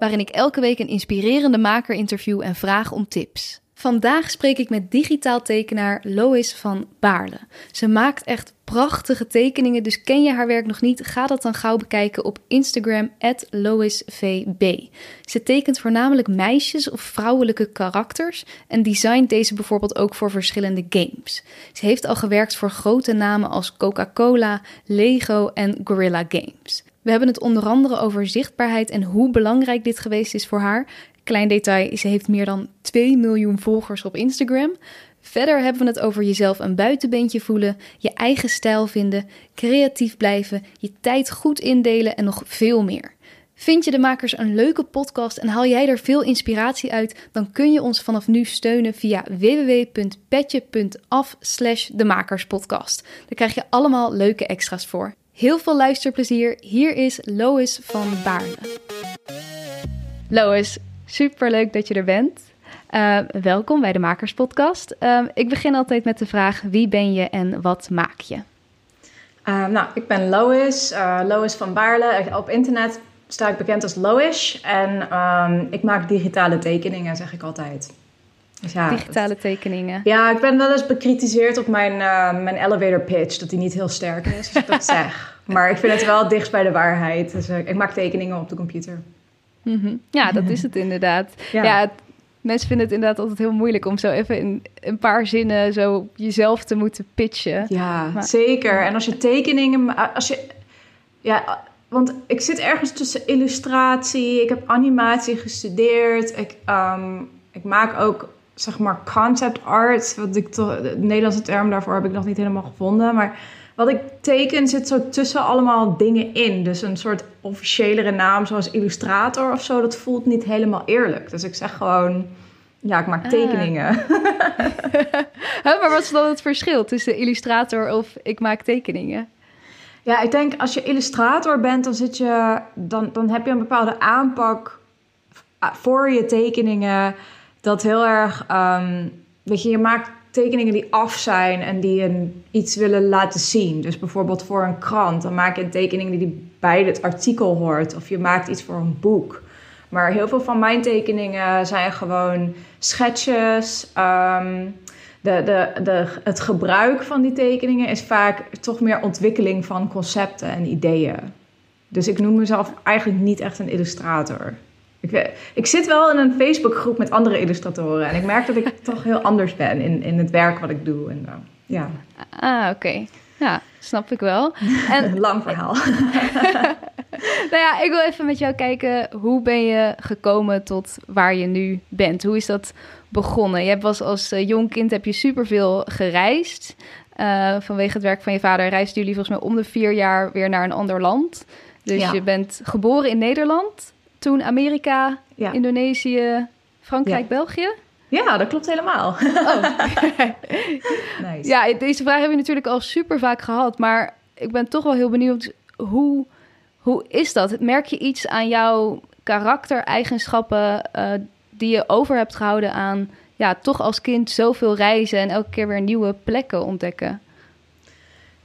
waarin ik elke week een inspirerende maker interview en vraag om tips. Vandaag spreek ik met digitaal tekenaar Lois van Baarle. Ze maakt echt prachtige tekeningen, dus ken je haar werk nog niet? Ga dat dan gauw bekijken op Instagram @loisvb. Ze tekent voornamelijk meisjes of vrouwelijke karakters en designt deze bijvoorbeeld ook voor verschillende games. Ze heeft al gewerkt voor grote namen als Coca-Cola, Lego en Gorilla Games. We hebben het onder andere over zichtbaarheid en hoe belangrijk dit geweest is voor haar. Klein detail, ze heeft meer dan 2 miljoen volgers op Instagram. Verder hebben we het over jezelf een buitenbeentje voelen, je eigen stijl vinden, creatief blijven, je tijd goed indelen en nog veel meer. Vind je de makers een leuke podcast en haal jij er veel inspiratie uit, dan kun je ons vanaf nu steunen via www.petje.af slash de makerspodcast. Daar krijg je allemaal leuke extra's voor. Heel veel luisterplezier. Hier is Lois van Baarle. Lois, super leuk dat je er bent. Uh, welkom bij de Makerspodcast. Uh, ik begin altijd met de vraag: wie ben je en wat maak je? Uh, nou, ik ben Lois, Lois van Baarle. Op internet sta ik bekend als Lois. En um, ik maak digitale tekeningen, zeg ik altijd. Dus ja, digitale tekeningen. Ja, ik ben wel eens bekritiseerd op mijn, mijn elevator pitch, dat die niet heel sterk is, als ik dat zeg. Maar ik vind het wel dichtst bij de waarheid. Dus ik maak tekeningen op de computer. Mm -hmm. Ja, dat is het inderdaad. Ja, ja het, mensen vinden het inderdaad altijd heel moeilijk om zo even in een paar zinnen zo jezelf te moeten pitchen. Ja, zeker. En als je tekeningen, als je, ja, want ik zit ergens tussen illustratie, ik heb animatie gestudeerd, ik, um, ik maak ook zeg maar concept art, wat ik toch, de Nederlandse term daarvoor heb ik nog niet helemaal gevonden, maar wat ik teken zit zo tussen allemaal dingen in. Dus een soort officiëlere naam zoals illustrator of zo, dat voelt niet helemaal eerlijk. Dus ik zeg gewoon, ja, ik maak ah. tekeningen. maar wat is dan het verschil tussen illustrator of ik maak tekeningen? Ja, ik denk als je illustrator bent, dan, zit je, dan, dan heb je een bepaalde aanpak voor je tekeningen. Dat heel erg, um, weet je, je maakt tekeningen die af zijn en die een, iets willen laten zien. Dus bijvoorbeeld voor een krant, dan maak je een tekening die bij het artikel hoort. Of je maakt iets voor een boek. Maar heel veel van mijn tekeningen zijn gewoon schetsjes. Ehm, de, de, de, het gebruik van die tekeningen is vaak toch meer ontwikkeling van concepten en ideeën. Dus ik noem mezelf eigenlijk niet echt een illustrator. Ik, ik zit wel in een Facebookgroep met andere illustratoren. En ik merk dat ik toch heel anders ben in, in het werk wat ik doe. En, uh, ja. Ah, oké. Ja, snap ik wel. En, Lang verhaal. nou ja, ik wil even met jou kijken. Hoe ben je gekomen tot waar je nu bent? Hoe is dat begonnen? Je hebt was als uh, jong kind heb je superveel gereisd. Uh, vanwege het werk van je vader reisden jullie volgens mij om de vier jaar weer naar een ander land. Dus ja. je bent geboren in Nederland. Toen Amerika, Indonesië, Frankrijk, België? Ja, dat klopt helemaal. Oh. nice. Ja, deze vraag heb je natuurlijk al super vaak gehad. Maar ik ben toch wel heel benieuwd, hoe, hoe is dat? Merk je iets aan jouw karaktereigenschappen uh, die je over hebt gehouden aan... ja, toch als kind zoveel reizen en elke keer weer nieuwe plekken ontdekken?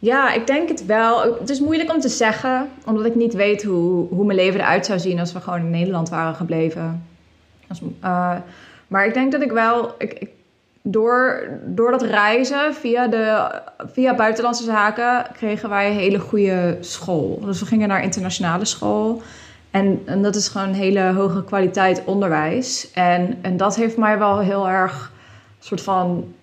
Ja, ik denk het wel. Het is moeilijk om te zeggen, omdat ik niet weet hoe, hoe mijn leven eruit zou zien als we gewoon in Nederland waren gebleven. Als, uh, maar ik denk dat ik wel. Ik, door, door dat reizen via, de, via buitenlandse zaken kregen wij een hele goede school. Dus we gingen naar internationale school. En, en dat is gewoon hele hoge kwaliteit onderwijs. En, en dat heeft mij wel heel erg soort van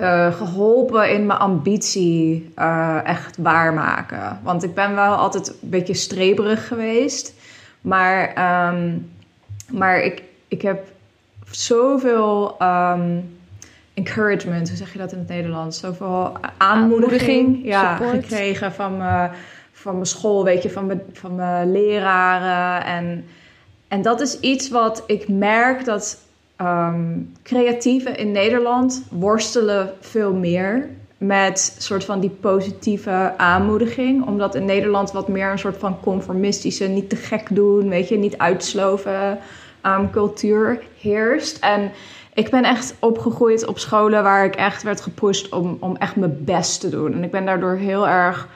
uh, geholpen in mijn ambitie uh, echt waarmaken. Want ik ben wel altijd een beetje streberig geweest. Maar, um, maar ik, ik heb zoveel um, encouragement, hoe zeg je dat in het Nederlands? Zoveel aanmoediging, ja, gekregen van, me, van mijn school, weet je, van mijn, van mijn leraren. En, en dat is iets wat ik merk dat um, creatieven in Nederland worstelen veel meer met soort van die positieve aanmoediging. Omdat in Nederland wat meer een soort van conformistische, niet te gek doen, weet je, niet uitsloven um, cultuur heerst. En ik ben echt opgegroeid op scholen waar ik echt werd gepusht om, om echt mijn best te doen. En ik ben daardoor heel erg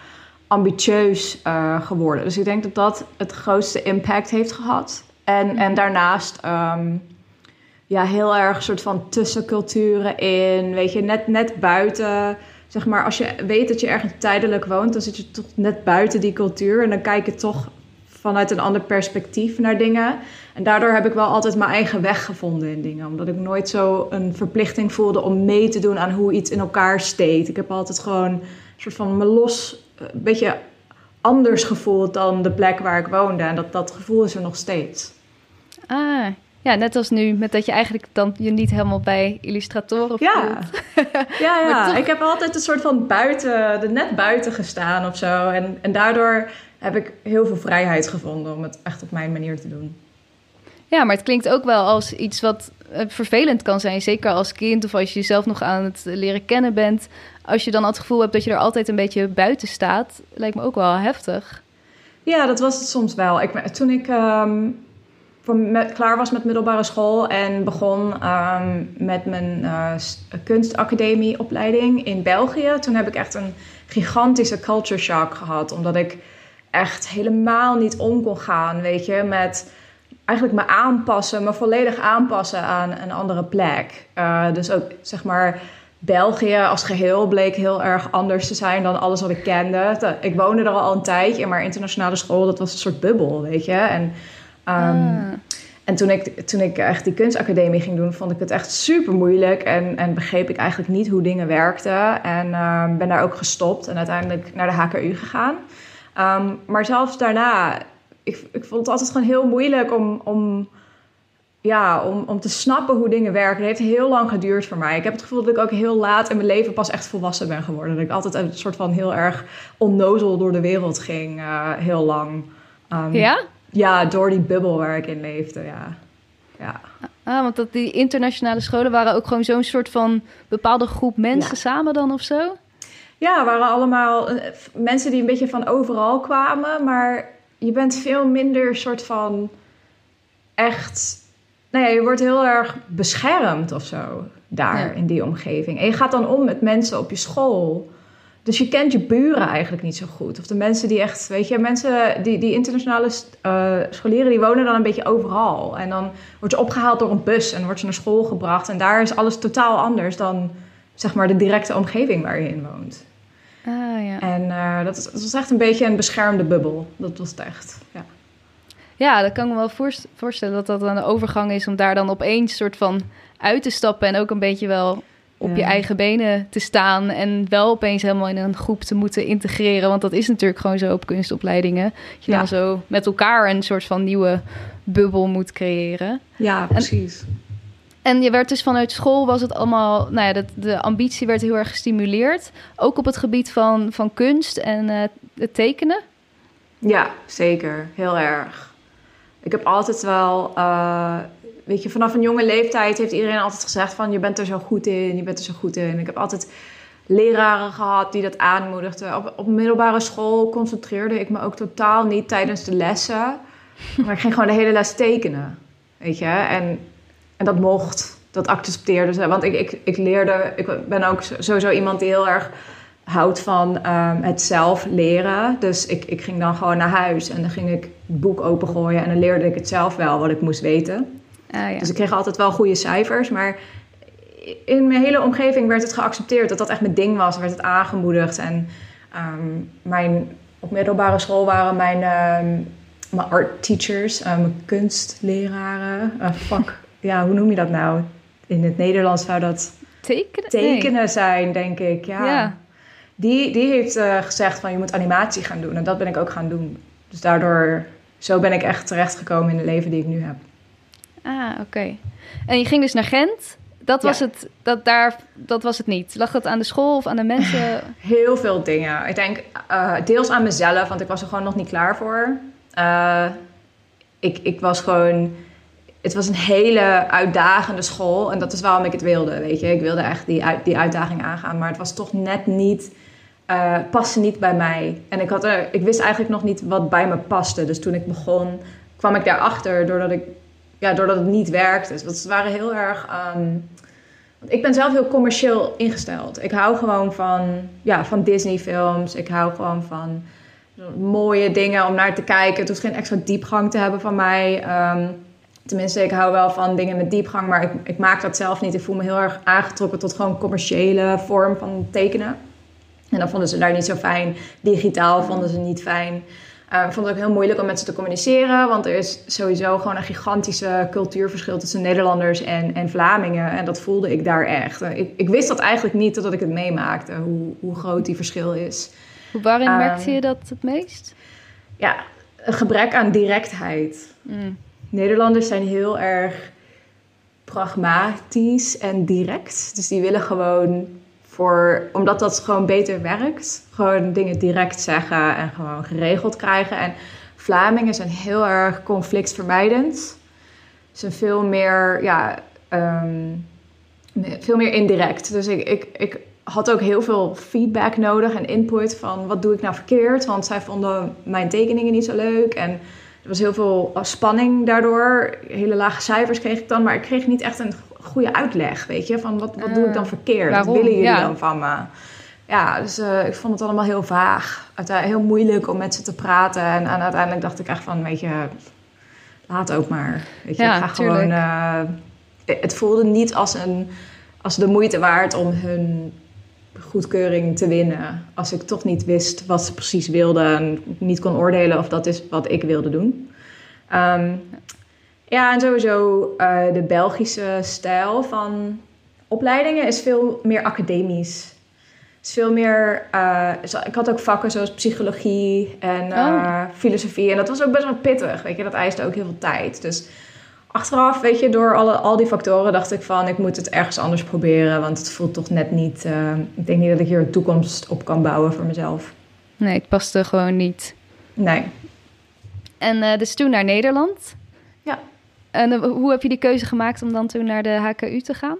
ambitieus uh, geworden. Dus ik denk dat dat het grootste impact heeft gehad. En, en daarnaast um, ja, heel erg soort van tussenculturen in. Weet je, net, net buiten. Zeg maar, als je weet dat je ergens tijdelijk woont, dan zit je toch net buiten die cultuur. En dan kijk je toch vanuit een ander perspectief naar dingen. En daardoor heb ik wel altijd mijn eigen weg gevonden in dingen. Omdat ik nooit zo een verplichting voelde om mee te doen aan hoe iets in elkaar steekt. Ik heb altijd gewoon een soort van me los, een beetje anders gevoeld dan de plek waar ik woonde. En dat, dat gevoel is er nog steeds. Ah, ja, net als nu, met dat je eigenlijk dan je niet helemaal bij illustratoren ja. ja, ja. ik heb altijd een soort van buiten, er net buiten gestaan of zo. En, en daardoor heb ik heel veel vrijheid gevonden om het echt op mijn manier te doen. Ja, maar het klinkt ook wel als iets wat eh, vervelend kan zijn. Zeker als kind of als je jezelf nog aan het leren kennen bent. Als je dan het gevoel hebt dat je er altijd een beetje buiten staat, lijkt me ook wel heftig. Ja, dat was het soms wel. Ik, toen ik um, klaar was met middelbare school en begon um, met mijn uh, kunstacademieopleiding in België, toen heb ik echt een gigantische culture shock gehad. Omdat ik echt helemaal niet om kon gaan, weet je, met eigenlijk me aanpassen, me volledig aanpassen aan een andere plek. Uh, dus ook zeg maar. België als geheel bleek heel erg anders te zijn dan alles wat ik kende. Ik woonde er al een tijdje, maar internationale school, dat was een soort bubbel, weet je. En, um, en toen, ik, toen ik echt die kunstacademie ging doen, vond ik het echt super moeilijk. En, en begreep ik eigenlijk niet hoe dingen werkten. En uh, ben daar ook gestopt en uiteindelijk naar de HKU gegaan. Um, maar zelfs daarna ik, ik vond het altijd gewoon heel moeilijk om, om, ja, om, om te snappen hoe dingen werken. Het heeft heel lang geduurd voor mij. Ik heb het gevoel dat ik ook heel laat in mijn leven pas echt volwassen ben geworden. Dat ik altijd een soort van heel erg onnozel door de wereld ging, uh, heel lang. Um, ja? Ja, door die bubbel waar ik in leefde, ja. ja. Ah, want dat die internationale scholen waren ook gewoon zo'n soort van bepaalde groep mensen samen dan of zo? Ja, waren allemaal eh, mensen die een beetje van overal kwamen, maar je bent veel minder soort van echt. Nou ja, je wordt heel erg beschermd of zo daar in die omgeving. En je gaat dan om met mensen op je school. Dus je kent je buren eigenlijk niet zo goed. Of de mensen die echt, weet je, mensen, die, die internationale uh, scholieren, die wonen dan een beetje overal. En dan word je opgehaald door een bus en word je naar school gebracht. En daar is alles totaal anders dan, zeg maar, de directe omgeving waar je in woont. Ah, ja. En uh, dat, dat, was echt een beetje een beschermde bubbel. Dat was het echt, ja. Ja, dat kan ik me wel voorstellen dat dat dan een overgang is om daar dan opeens soort van uit te stappen en ook een beetje wel op je eigen benen te staan en wel opeens helemaal in een groep te moeten integreren. Want dat is natuurlijk gewoon zo op kunstopleidingen. Dat je dan zo met elkaar een soort van nieuwe bubbel moet creëren. Ja, precies. En je werd dus vanuit school was het allemaal, nou ja, de, de ambitie werd heel erg gestimuleerd. Ook op het gebied van, van kunst en uh, het tekenen. Ja, zeker. Heel erg. Ik heb altijd wel, uh, weet je, vanaf een jonge leeftijd heeft iedereen altijd gezegd van je bent er zo goed in, je bent er zo goed in. Ik heb altijd leraren gehad die dat aanmoedigden. Op, middelbare school concentreerde ik me ook totaal niet tijdens de lessen. Maar ik ging gewoon de hele les tekenen, weet je. En en dat mocht, dat accepteerde ze. Want ik, ik, ik leerde, ik ben ook sowieso iemand die heel erg houdt van um, het zelf leren. Dus ik, ik ging dan gewoon naar huis en dan ging ik het boek opengooien en dan leerde ik het zelf wel wat ik moest weten. Ah, ja. Dus ik kreeg altijd wel goede cijfers, maar in mijn hele omgeving werd het geaccepteerd dat dat echt mijn ding was, werd het aangemoedigd. En um, mijn, op middelbare school waren mijn, um, mijn art teachers, mijn kunstleraren, uh, vak ja, hoe noem je dat nou? In het Nederlands zou dat tekenen, tekenen zijn, denk ik. Ja. ja. Die, die heeft uh, gezegd van je moet animatie gaan doen. En dat ben ik ook gaan doen. Dus daardoor, zo ben ik echt terechtgekomen in het leven die ik nu heb. Ah, oké. En je ging dus naar Gent. Dat was, het, dat, daar, dat was het niet. Lag dat aan de school of aan de mensen? Heel veel dingen. Ik denk uh, deels aan mezelf, want ik was er gewoon nog niet klaar voor. Uh, ik, ik was gewoon het was een hele uitdagende school. En dat is waarom ik het wilde, weet je. Ik wilde echt die, uit, die uitdaging aangaan. Maar het was toch net niet... Uh, paste niet bij mij. En ik, had er, ik wist eigenlijk nog niet wat bij me paste. Dus toen ik begon, kwam ik daarachter doordat, ik, ja, doordat het niet werkte. Dus het waren heel erg... Um, ik ben zelf heel commercieel ingesteld. Ik hou gewoon van, ja, van Disney-films. Ik hou gewoon van mooie dingen om naar te kijken. Het hoeft geen extra diepgang te hebben van mij. Um, tenminste, ik hou wel van dingen met diepgang, maar ik, ik, maak dat zelf niet. Ik voel me heel erg aangetrokken tot gewoon commerciële vorm van tekenen. En dan vonden ze daar niet zo fijn. Digitaal vonden ze niet fijn. Uh, ik vond het ook heel moeilijk om met ze te communiceren, want er is sowieso gewoon een gigantische cultuurverschil tussen Nederlanders en, en Vlamingen. En dat voelde ik daar echt. Ik, ik wist dat eigenlijk niet totdat ik het meemaakte, hoe, hoe groot die verschil is. Waarin merkte ehm, je dat het meest? Ja, een gebrek aan directheid. Mm. Nederlanders zijn heel erg pragmatisch en direct. Dus die willen gewoon voor, omdat dat gewoon beter werkt, gewoon dingen direct zeggen en gewoon geregeld krijgen. En Vlamingen zijn heel erg conflictvermijdend. Ze zijn veel meer, ja, ehm, veel meer indirect. Dus ik, ik, ik had ook heel veel feedback nodig en input van wat doe ik nou verkeerd. Want zij vonden mijn tekeningen niet zo leuk. En er was heel veel spanning daardoor. Hele lage cijfers kreeg ik dan. Maar ik kreeg niet echt een goede uitleg, weet je. Van wat, wat doe ik dan ah, verkeerd? Waarom? Wat willen jullie dan van me? Ja, dus uh, ik vond het allemaal heel vaag. Heel moeilijk om met ze te praten. En, en uiteindelijk dacht ik echt van, weet je, laat ook maar. Weet je, ja, ik ga gewoon... Uh, het voelde niet als, een, als de moeite waard om hun goedkeuring te winnen. Als ik toch niet wist wat ze precies wilden en niet kon oordelen of dat is wat ik wilde doen. Ehm, ja, en sowieso uh, de Belgische stijl van opleidingen is veel meer academisch. is veel meer. Uh, ik had ook vakken zoals psychologie en uh, filosofie. En dat was ook best wel pittig. Weet je, dat eiste ook heel veel tijd. Dus achteraf, weet je, door alle, al die factoren dacht ik van ik moet het ergens anders proberen. Want het voelt toch net niet. Uh, ik denk niet dat ik hier een toekomst op kan bouwen voor mezelf. Nee, het paste gewoon niet. Nee. En dus toen naar Nederland. Ja. En uh, hoe heb je die keuze gemaakt om dan toen naar de HKU te gaan?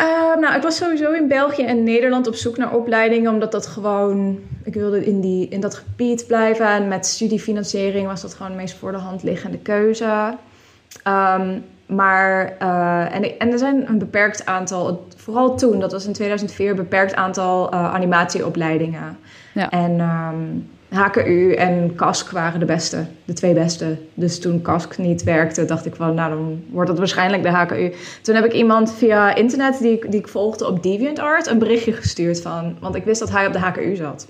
Uh, nou, ik was sowieso in België en Nederland op zoek naar opleidingen, omdat dat gewoon, ik wilde in, die, in dat gebied blijven. En met studiefinanciering was dat gewoon de meest voor de hand liggende keuze. Um, maar, uh, en, en er zijn een beperkt aantal, vooral toen, dat was in 2004, een beperkt aantal animatieopleidingen. Ja. En um, HKU en KASK waren de beste, de twee beste. Dus toen KASK niet werkte, dacht ik van, nou dan wordt het waarschijnlijk de HKU. Toen heb ik iemand via internet die, die ik volgde op DeviantArt een berichtje gestuurd van, want ik wist dat hij op de HKU zat.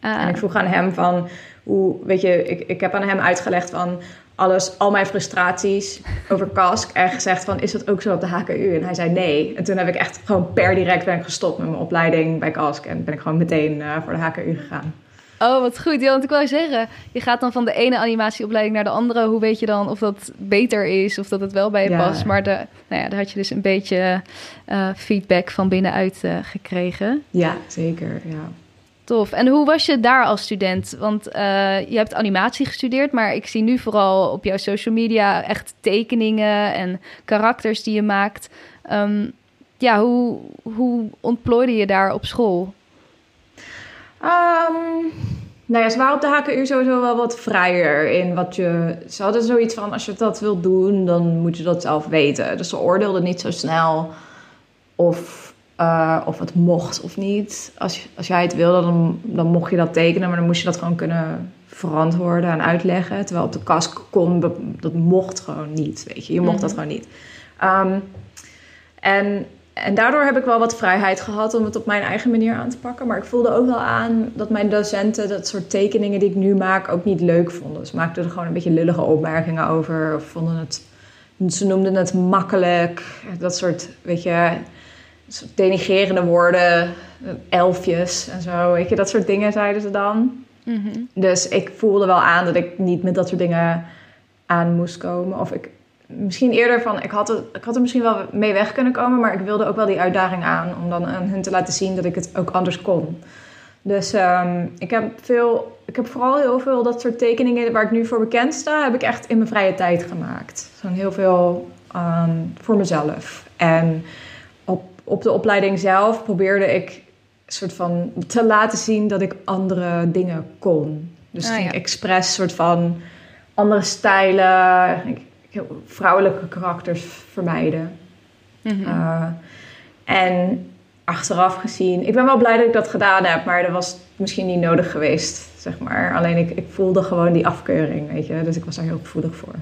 Ah. En ik vroeg aan hem van, hoe, weet je, ik, ik heb aan hem uitgelegd van alles, al mijn frustraties over KASK en gezegd van, is dat ook zo op de HKU? En hij zei nee. En toen heb ik echt gewoon per direct ben ik gestopt met mijn opleiding bij KASK en ben ik gewoon meteen uh, voor de HKU gegaan. Oh, wat goed. Ja, want ik wou zeggen, je gaat dan van de ene animatieopleiding naar de andere. Hoe weet je dan of dat beter is of dat het wel bij je past? Maar de, nou ja, daar had je dus een beetje uh, feedback van binnenuit uh, gekregen. Ja, zeker. Ja. Tof. En hoe was je daar als student? Want uh, je hebt animatie gestudeerd, maar ik zie nu vooral op jouw social media echt tekeningen en karakters die je maakt. Um, ja, hoe, hoe ontplooide je daar op school? Um, nou ja, ze waren op de HKU sowieso wel wat vrijer in wat je... Ze hadden zoiets van, als je dat wilt doen, dan moet je dat zelf weten. Dus ze oordeelden niet zo snel of, uh, of het mocht of niet. Als, als jij het wilde, dan, dan mocht je dat tekenen, maar dan moest je dat gewoon kunnen verantwoorden en uitleggen. Terwijl op de kast kon, dat mocht gewoon niet, weet je. Je mocht dat mhm. gewoon niet. Um, en en daardoor heb ik wel wat vrijheid gehad om het op mijn eigen manier aan te pakken. Maar ik voelde ook wel aan dat mijn docenten dat soort tekeningen die ik nu maak ook niet leuk vonden. Ze maakten er gewoon een beetje lullige opmerkingen over. Of vonden het, ze noemden het makkelijk. Dat soort, weet je, soort denigerende woorden. Elfjes en zo. Weet je, dat soort dingen zeiden ze dan. Mhm. Dus ik voelde wel aan dat ik niet met dat soort dingen aan moest komen. Of ik, misschien eerder van, ik had, het, ik had er misschien wel mee weg kunnen komen, maar ik wilde ook wel die uitdaging aan om dan aan hun te laten zien dat ik het ook anders kon. Dus um, ik heb veel ik heb vooral heel veel dat soort tekeningen waar ik nu voor bekend sta, heb ik echt in mijn vrije tijd gemaakt. Zo'n heel veel ehm, voor mezelf. En op, de opleiding zelf probeerde ik soort van te laten zien dat ik andere dingen kon. Dus Ah, ja. ik expres soort van andere stijlen, vrouwelijke karakters vermijden. Mhm. Uh, en achteraf gezien, ik ben wel blij dat ik dat gedaan heb, maar dat was misschien niet nodig geweest, zeg maar. Alleen ik, ik voelde gewoon die afkeuring, weet je, dus ik was daar heel gevoelig voor.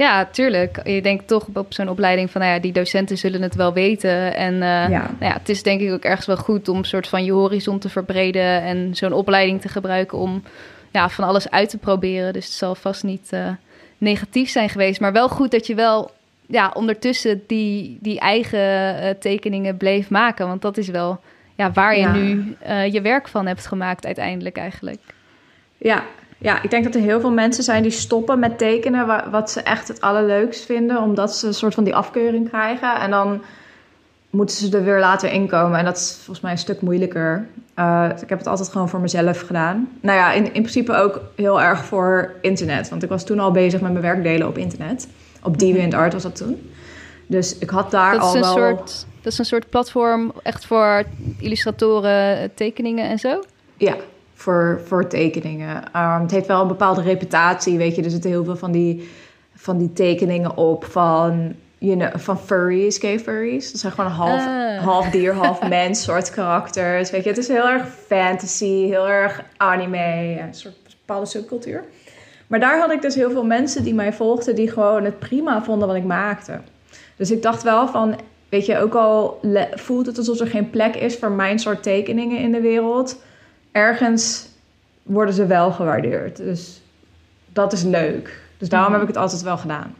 Ja, tuurlijk. Je denkt toch op zo'n opleiding van, nou ja, die docenten zullen het wel weten. En eh, Ja. Nou ja, het is denk ik ook ergens wel goed om een soort van je horizon te verbreden en zo'n opleiding te gebruiken om ja, van alles uit te proberen. Dus het zal vast niet eh, negatief zijn geweest, maar wel goed dat je wel ja, ondertussen die, die eigen eh, tekeningen bleef maken. Want dat is wel ja, waar je Ja. nu je werk van hebt gemaakt uiteindelijk eigenlijk. Ja, ja, ik denk dat er heel veel mensen zijn die stoppen met tekenen wa- wat ze echt het allerleukst vinden, omdat ze een soort van die afkeuring krijgen. En dan moeten ze er weer later inkomen. En dat is volgens mij een stuk moeilijker. Uh, ik heb het altijd gewoon voor mezelf gedaan. Nou ja, in, in principe ook heel erg voor internet. Want ik was toen al bezig met mijn werkdelen op internet. Op DeviantArt was dat toen. Dus ik had daar Dat al een wel... soort, dat is een soort platform echt voor illustratoren, tekeningen en zo? Ja, voor, voor tekeningen. Um, het heeft wel een bepaalde reputatie, weet je. Er zitten heel veel van die, van die tekeningen op van, you know, van furries, gay furries. Dat zijn gewoon half, Ah. half dier, half mens soort karakters. Weet je, het is heel erg fantasy, heel erg anime, een soort bepaalde subcultuur. Maar daar had ik dus heel veel mensen die mij volgden... die gewoon het prima vonden wat ik maakte. Dus ik dacht wel van... Weet je, ook al voelt het alsof er geen plek is... voor mijn soort tekeningen in de wereld... ergens worden ze wel gewaardeerd. Dus dat is leuk. Dus daarom heb ik het altijd wel gedaan.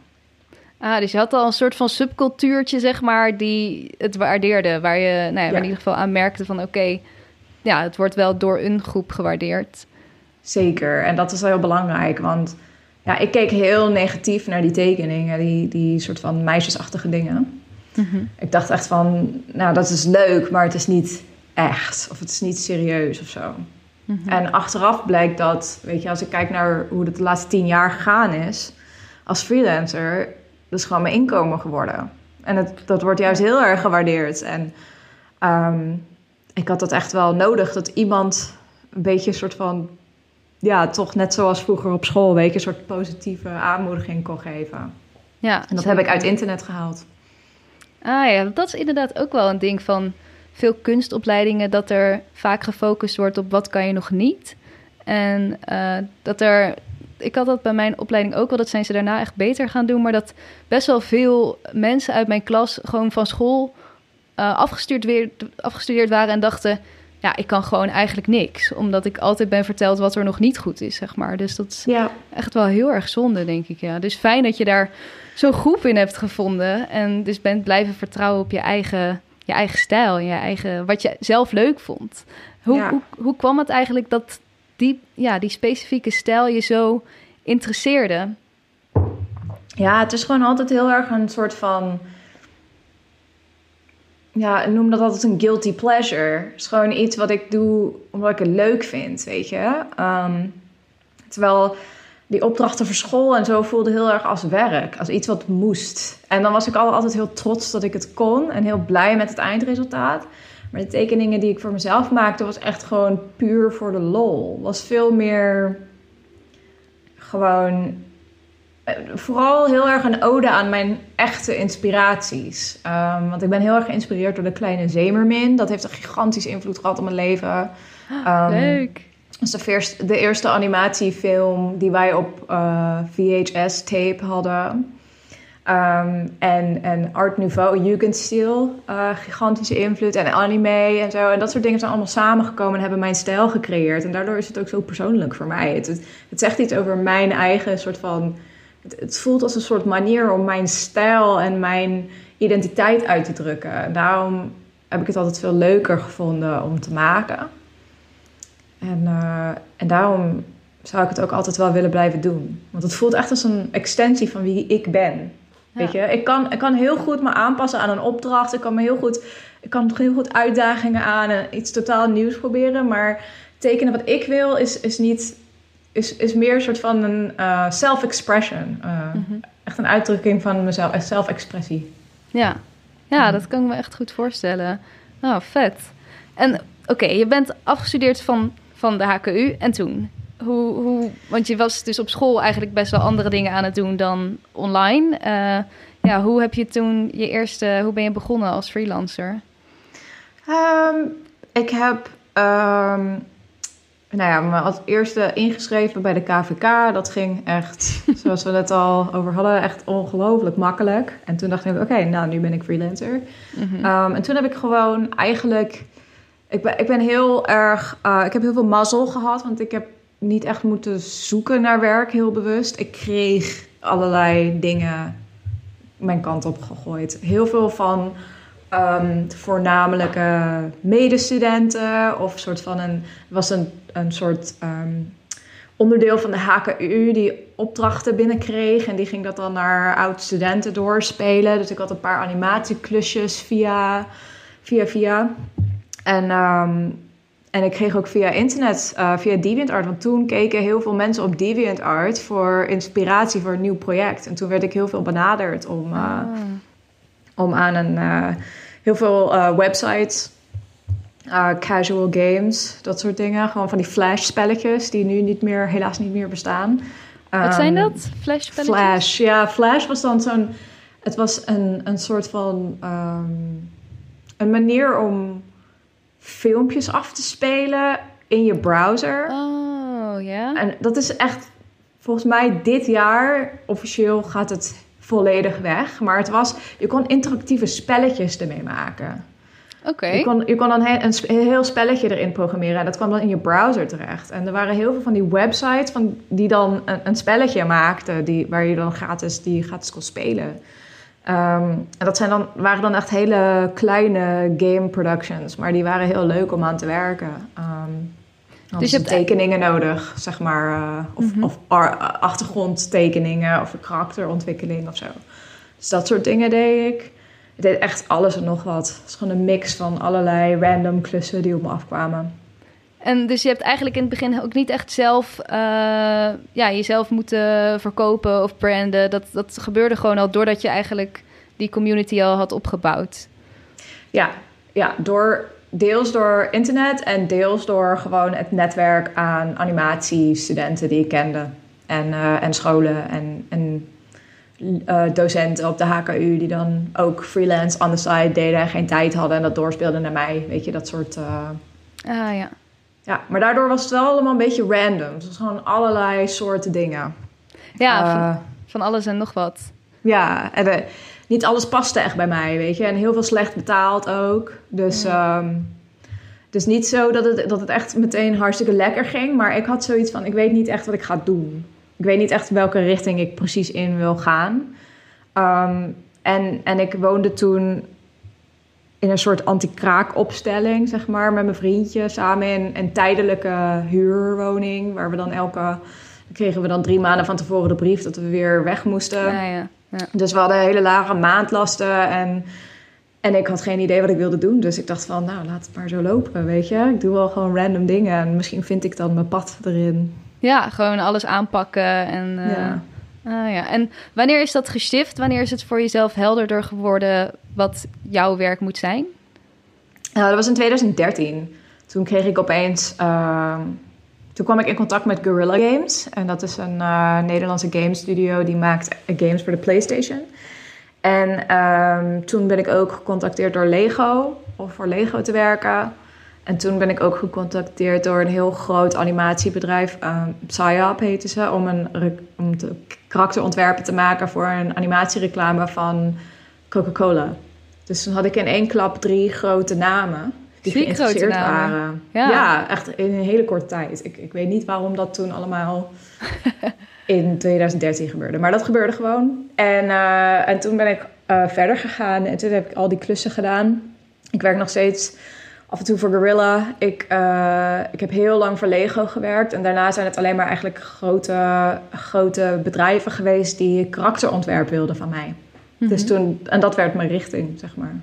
Ah, dus je had al een soort van subcultuurtje, zeg maar, die het waardeerde. Waar je nou ja, Ja. in ieder geval aan merkte van oké, ja, het wordt wel door een groep gewaardeerd. Zeker. En dat is wel heel belangrijk. Want ja, ik keek heel negatief naar die tekeningen. Die, die soort van meisjesachtige dingen. Ik dacht echt van, nou dat is leuk, maar het is niet echt. Of het is niet serieus of zo. En achteraf blijkt dat, weet je, als ik kijk naar hoe het de laatste tien jaar gegaan is, als freelancer, dat is gewoon mijn inkomen geworden. En het, dat wordt juist heel erg gewaardeerd. En ehm, ik had dat echt wel nodig, dat iemand een beetje een soort van, ja, toch net zoals vroeger op school, weet je, een soort positieve aanmoediging kon geven. Ja, En dat heb ik uit internet gehaald. Ah ja, dat is inderdaad ook wel een ding van veel kunstopleidingen, dat er vaak gefocust wordt op wat kan je nog niet. En eh, dat er, ik had dat bij mijn opleiding ook wel, dat zijn ze daarna echt beter gaan doen, maar dat best wel veel mensen uit mijn klas gewoon van school eh, afgestuurd, weer, afgestudeerd waren en dachten, ja, ik kan gewoon eigenlijk niks, omdat ik altijd ben verteld wat er nog niet goed is, zeg maar. Dus dat is Ja, echt wel heel erg zonde, denk ik. Ja. Dus fijn dat je daar zo'n groep in hebt gevonden. En dus bent blijven vertrouwen op je eigen, je eigen stijl. Je eigen, wat je zelf leuk vond. Hoe, Ja. hoe, hoe kwam het eigenlijk dat die, ja, die specifieke stijl je zo interesseerde? Ja, het is gewoon altijd heel erg een soort van. Ja, ik noem dat altijd een guilty pleasure. Het is gewoon iets wat ik doe omdat ik het leuk vind, weet je. Ehm, terwijl die opdrachten voor school en zo voelde heel erg als werk, als iets wat moest. En dan was ik al- altijd heel trots dat ik het kon en heel blij met het eindresultaat. Maar de tekeningen die ik voor mezelf maakte, was echt gewoon puur voor de lol. Was veel meer gewoon eh, vooral heel erg een ode aan mijn echte inspiraties. Ehm, want ik ben heel erg geïnspireerd door de kleine zeemermin. Dat heeft een gigantische invloed gehad op mijn leven. Ehm, Leuk. Is de, veerst- de eerste animatiefilm die wij op eh, VHS-tape hadden. Ehm, en, en Art Nouveau, Jugendstil, eh gigantische invloed. En anime en zo. En dat soort dingen zijn allemaal samengekomen en hebben mijn stijl gecreëerd. En daardoor is het ook zo persoonlijk voor mij. Het, het, zegt iets over mijn eigen soort van... Het, het voelt als een soort manier om mijn stijl en mijn identiteit uit te drukken. En daarom heb ik het altijd veel leuker gevonden om te maken. En, eh, en daarom zou ik het ook altijd wel willen blijven doen. Want het voelt echt als een extensie van wie ik ben. Weet je, ik kan, ik kan heel goed me aanpassen aan een opdracht. Ik kan me heel goed, ik kan heel goed uitdagingen aan en iets totaal nieuws proberen. Maar tekenen wat ik wil is, is niet is, is meer een soort van een uh, self-expression. Uh, Echt een uitdrukking van mezelf, zelfexpressie. Ja. ja, dat kan ik me echt goed voorstellen. Nou, vet. En oké, je bent afgestudeerd van, van de HKU en toen? Hoe, hoe, want je was dus op school eigenlijk best wel andere dingen aan het doen dan online. Uh, ja, hoe heb je toen je eerste, hoe ben je begonnen als freelancer? Um, ik heb um, nou ja, me als eerste ingeschreven bij de KVK. Dat ging echt, zoals we het al over hadden, echt ongelooflijk makkelijk. En toen dacht ik, oké, nou nu ben ik freelancer. Mhm. Ehm, en toen heb ik gewoon eigenlijk... Ik ben, ik ben heel erg... Uh, ik heb heel veel mazzel gehad, want ik heb niet echt moeten zoeken naar werk, heel bewust. Ik kreeg allerlei dingen mijn kant op gegooid. Heel veel van um, voornamelijk medestudenten of soort van een was een, een soort um, onderdeel van de HKU die opdrachten binnenkreeg en die ging dat dan naar oud-studenten doorspelen. Dus ik had een paar animatieklusjes via via via en um, en ik kreeg ook via internet, uh, via DeviantArt. Want toen keken heel veel mensen op DeviantArt voor inspiratie voor een nieuw project. En toen werd ik heel veel benaderd om, uh, ah. om aan een, uh, heel veel websites, casual games, dat soort dingen. Gewoon van die flash spelletjes die nu niet meer, helaas niet meer bestaan. Wat zijn ehm, dat? Flash spelletjes? Flash, ja. Flash was dan zo'n... Het was een, een soort van... Um, een manier om filmpjes af te spelen in je browser. Oh, ja. En dat is echt, volgens mij dit jaar, officieel gaat het volledig weg. Maar het was, je kon interactieve spelletjes ermee maken. Oké. Je, kon, je kon dan een, een, heel spelletje erin programmeren en dat kwam dan in je browser terecht. En er waren heel veel van die websites van, die dan een, een spelletje maakten die, waar je dan gratis, die gratis kon spelen. Um, en dat zijn dan, waren dan echt hele kleine game productions, maar die waren heel leuk om aan te werken. Um, dus je hebt tekeningen nodig, zeg maar, uh, of, mm -hmm. of achtergrondtekeningen of karakterontwikkeling of zo. Dus dat soort dingen deed ik. Ik deed echt alles en nog wat. Het is gewoon een mix van allerlei random klussen die op me afkwamen. En dus je hebt eigenlijk in het begin ook niet echt zelf uh, ja, jezelf moeten verkopen of branden. Dat, dat gebeurde gewoon al doordat je eigenlijk die community al had opgebouwd. Ja, ja door, deels door internet en deels door gewoon het netwerk aan animatiestudenten die ik kende. En, uh, en scholen en, en uh, docenten op de HKU die dan ook freelance on the side deden en geen tijd hadden en dat doorspeelden naar mij. Weet je, dat soort. ah ja. Ja, maar daardoor was het wel allemaal een beetje random. Het was gewoon allerlei soorten dingen. Ja, uh, van, van, alles en nog wat. Ja, en uh, niet alles paste echt bij mij, weet je. En heel veel slecht betaald ook. Dus, ja. um, dus niet zo dat het, dat het echt meteen hartstikke lekker ging. Maar ik had zoiets van, ik weet niet echt wat ik ga doen. Ik weet niet echt welke richting ik precies in wil gaan. Um, en, en ik woonde toen in een soort anti-kraakopstelling, zeg maar, met mijn vriendje samen in een tijdelijke huurwoning. Waar we dan elke. kregen we dan drie maanden van tevoren de brief dat we weer weg moesten. Ja, ja, ja. Dus we hadden hele lage maandlasten en. En ik had geen idee wat ik wilde doen. Dus ik dacht van, nou, laat het maar zo lopen, weet je. Ik doe wel gewoon random dingen en misschien vind ik dan mijn pad erin. Ja, gewoon alles aanpakken en... Uh... Ja. Ah, ja. En wanneer is dat geshift? Wanneer is het voor jezelf helderder geworden wat jouw werk moet zijn? Uh, dat was in 2013. Toen kreeg ik opeens. Uh, toen kwam ik in contact met Guerrilla Games. En dat is een uh, Nederlandse game studio die maakt games voor de PlayStation. En ehm, toen ben ik ook gecontacteerd door Lego, om voor Lego te werken. En toen ben ik ook gecontacteerd door een heel groot animatiebedrijf, uh, Psyop heette ze, om, een, om de karakterontwerpen te maken voor een animatiereclame van Coca-Cola. Dus toen had ik in één klap drie grote namen die Drie geïnteresseerd waren. Ja. ja. echt in een hele korte tijd. Ik, ik weet niet waarom dat toen allemaal in 2013 gebeurde. Maar dat gebeurde gewoon. En, uh, en toen ben ik uh, verder gegaan en toen heb ik al die klussen gedaan. Ik werk nog steeds af en toe voor Gorilla. Ik, uh, ik heb heel lang voor Lego gewerkt. En daarna zijn het alleen maar eigenlijk grote, grote bedrijven geweest die karakterontwerp wilden van mij. Dus mhm. toen, en dat werd mijn richting, zeg maar.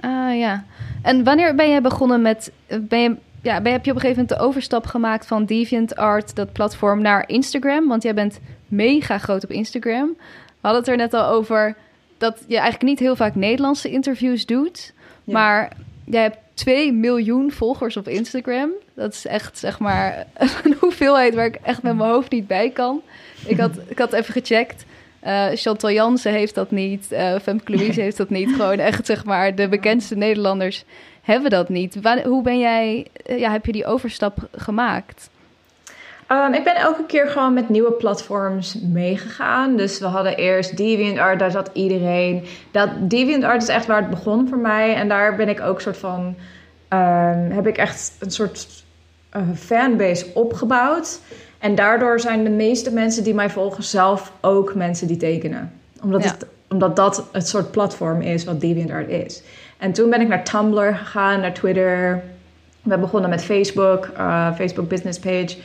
Ah ja. En wanneer ben je begonnen met. Ben je ja, ben, heb je op een gegeven moment de overstap gemaakt van DeviantArt, dat platform, naar Instagram? Want jij bent mega groot op Instagram. We hadden het er net al over dat je eigenlijk niet heel vaak Nederlandse interviews doet. Maar jij hebt 2 miljoen volgers op Instagram. Dat is echt, zeg maar, een hoeveelheid waar ik echt met mijn hoofd niet bij kan. Ik had, ik had even gecheckt. Uh, Chantal Jansen heeft dat niet. Uh, Femke Louise heeft dat niet. Gewoon echt, zeg maar, de bekendste Nederlanders hebben dat niet. hoe ben jij, eh, ja, heb je die overstap gemaakt? Um, ik ben elke keer gewoon met nieuwe platforms meegegaan. Dus we hadden eerst DeviantArt, daar zat iedereen. Dat, DeviantArt is echt waar het begon voor mij. En daar ben ik ook soort van... Um, heb ik echt een soort uh, fanbase opgebouwd. En daardoor zijn de meeste mensen die mij volgen zelf ook mensen die tekenen. Omdat, het, omdat dat het soort platform is wat DeviantArt is. En toen ben ik naar Tumblr gegaan, naar Twitter. We begonnen met Facebook, uh, Facebook Business Page.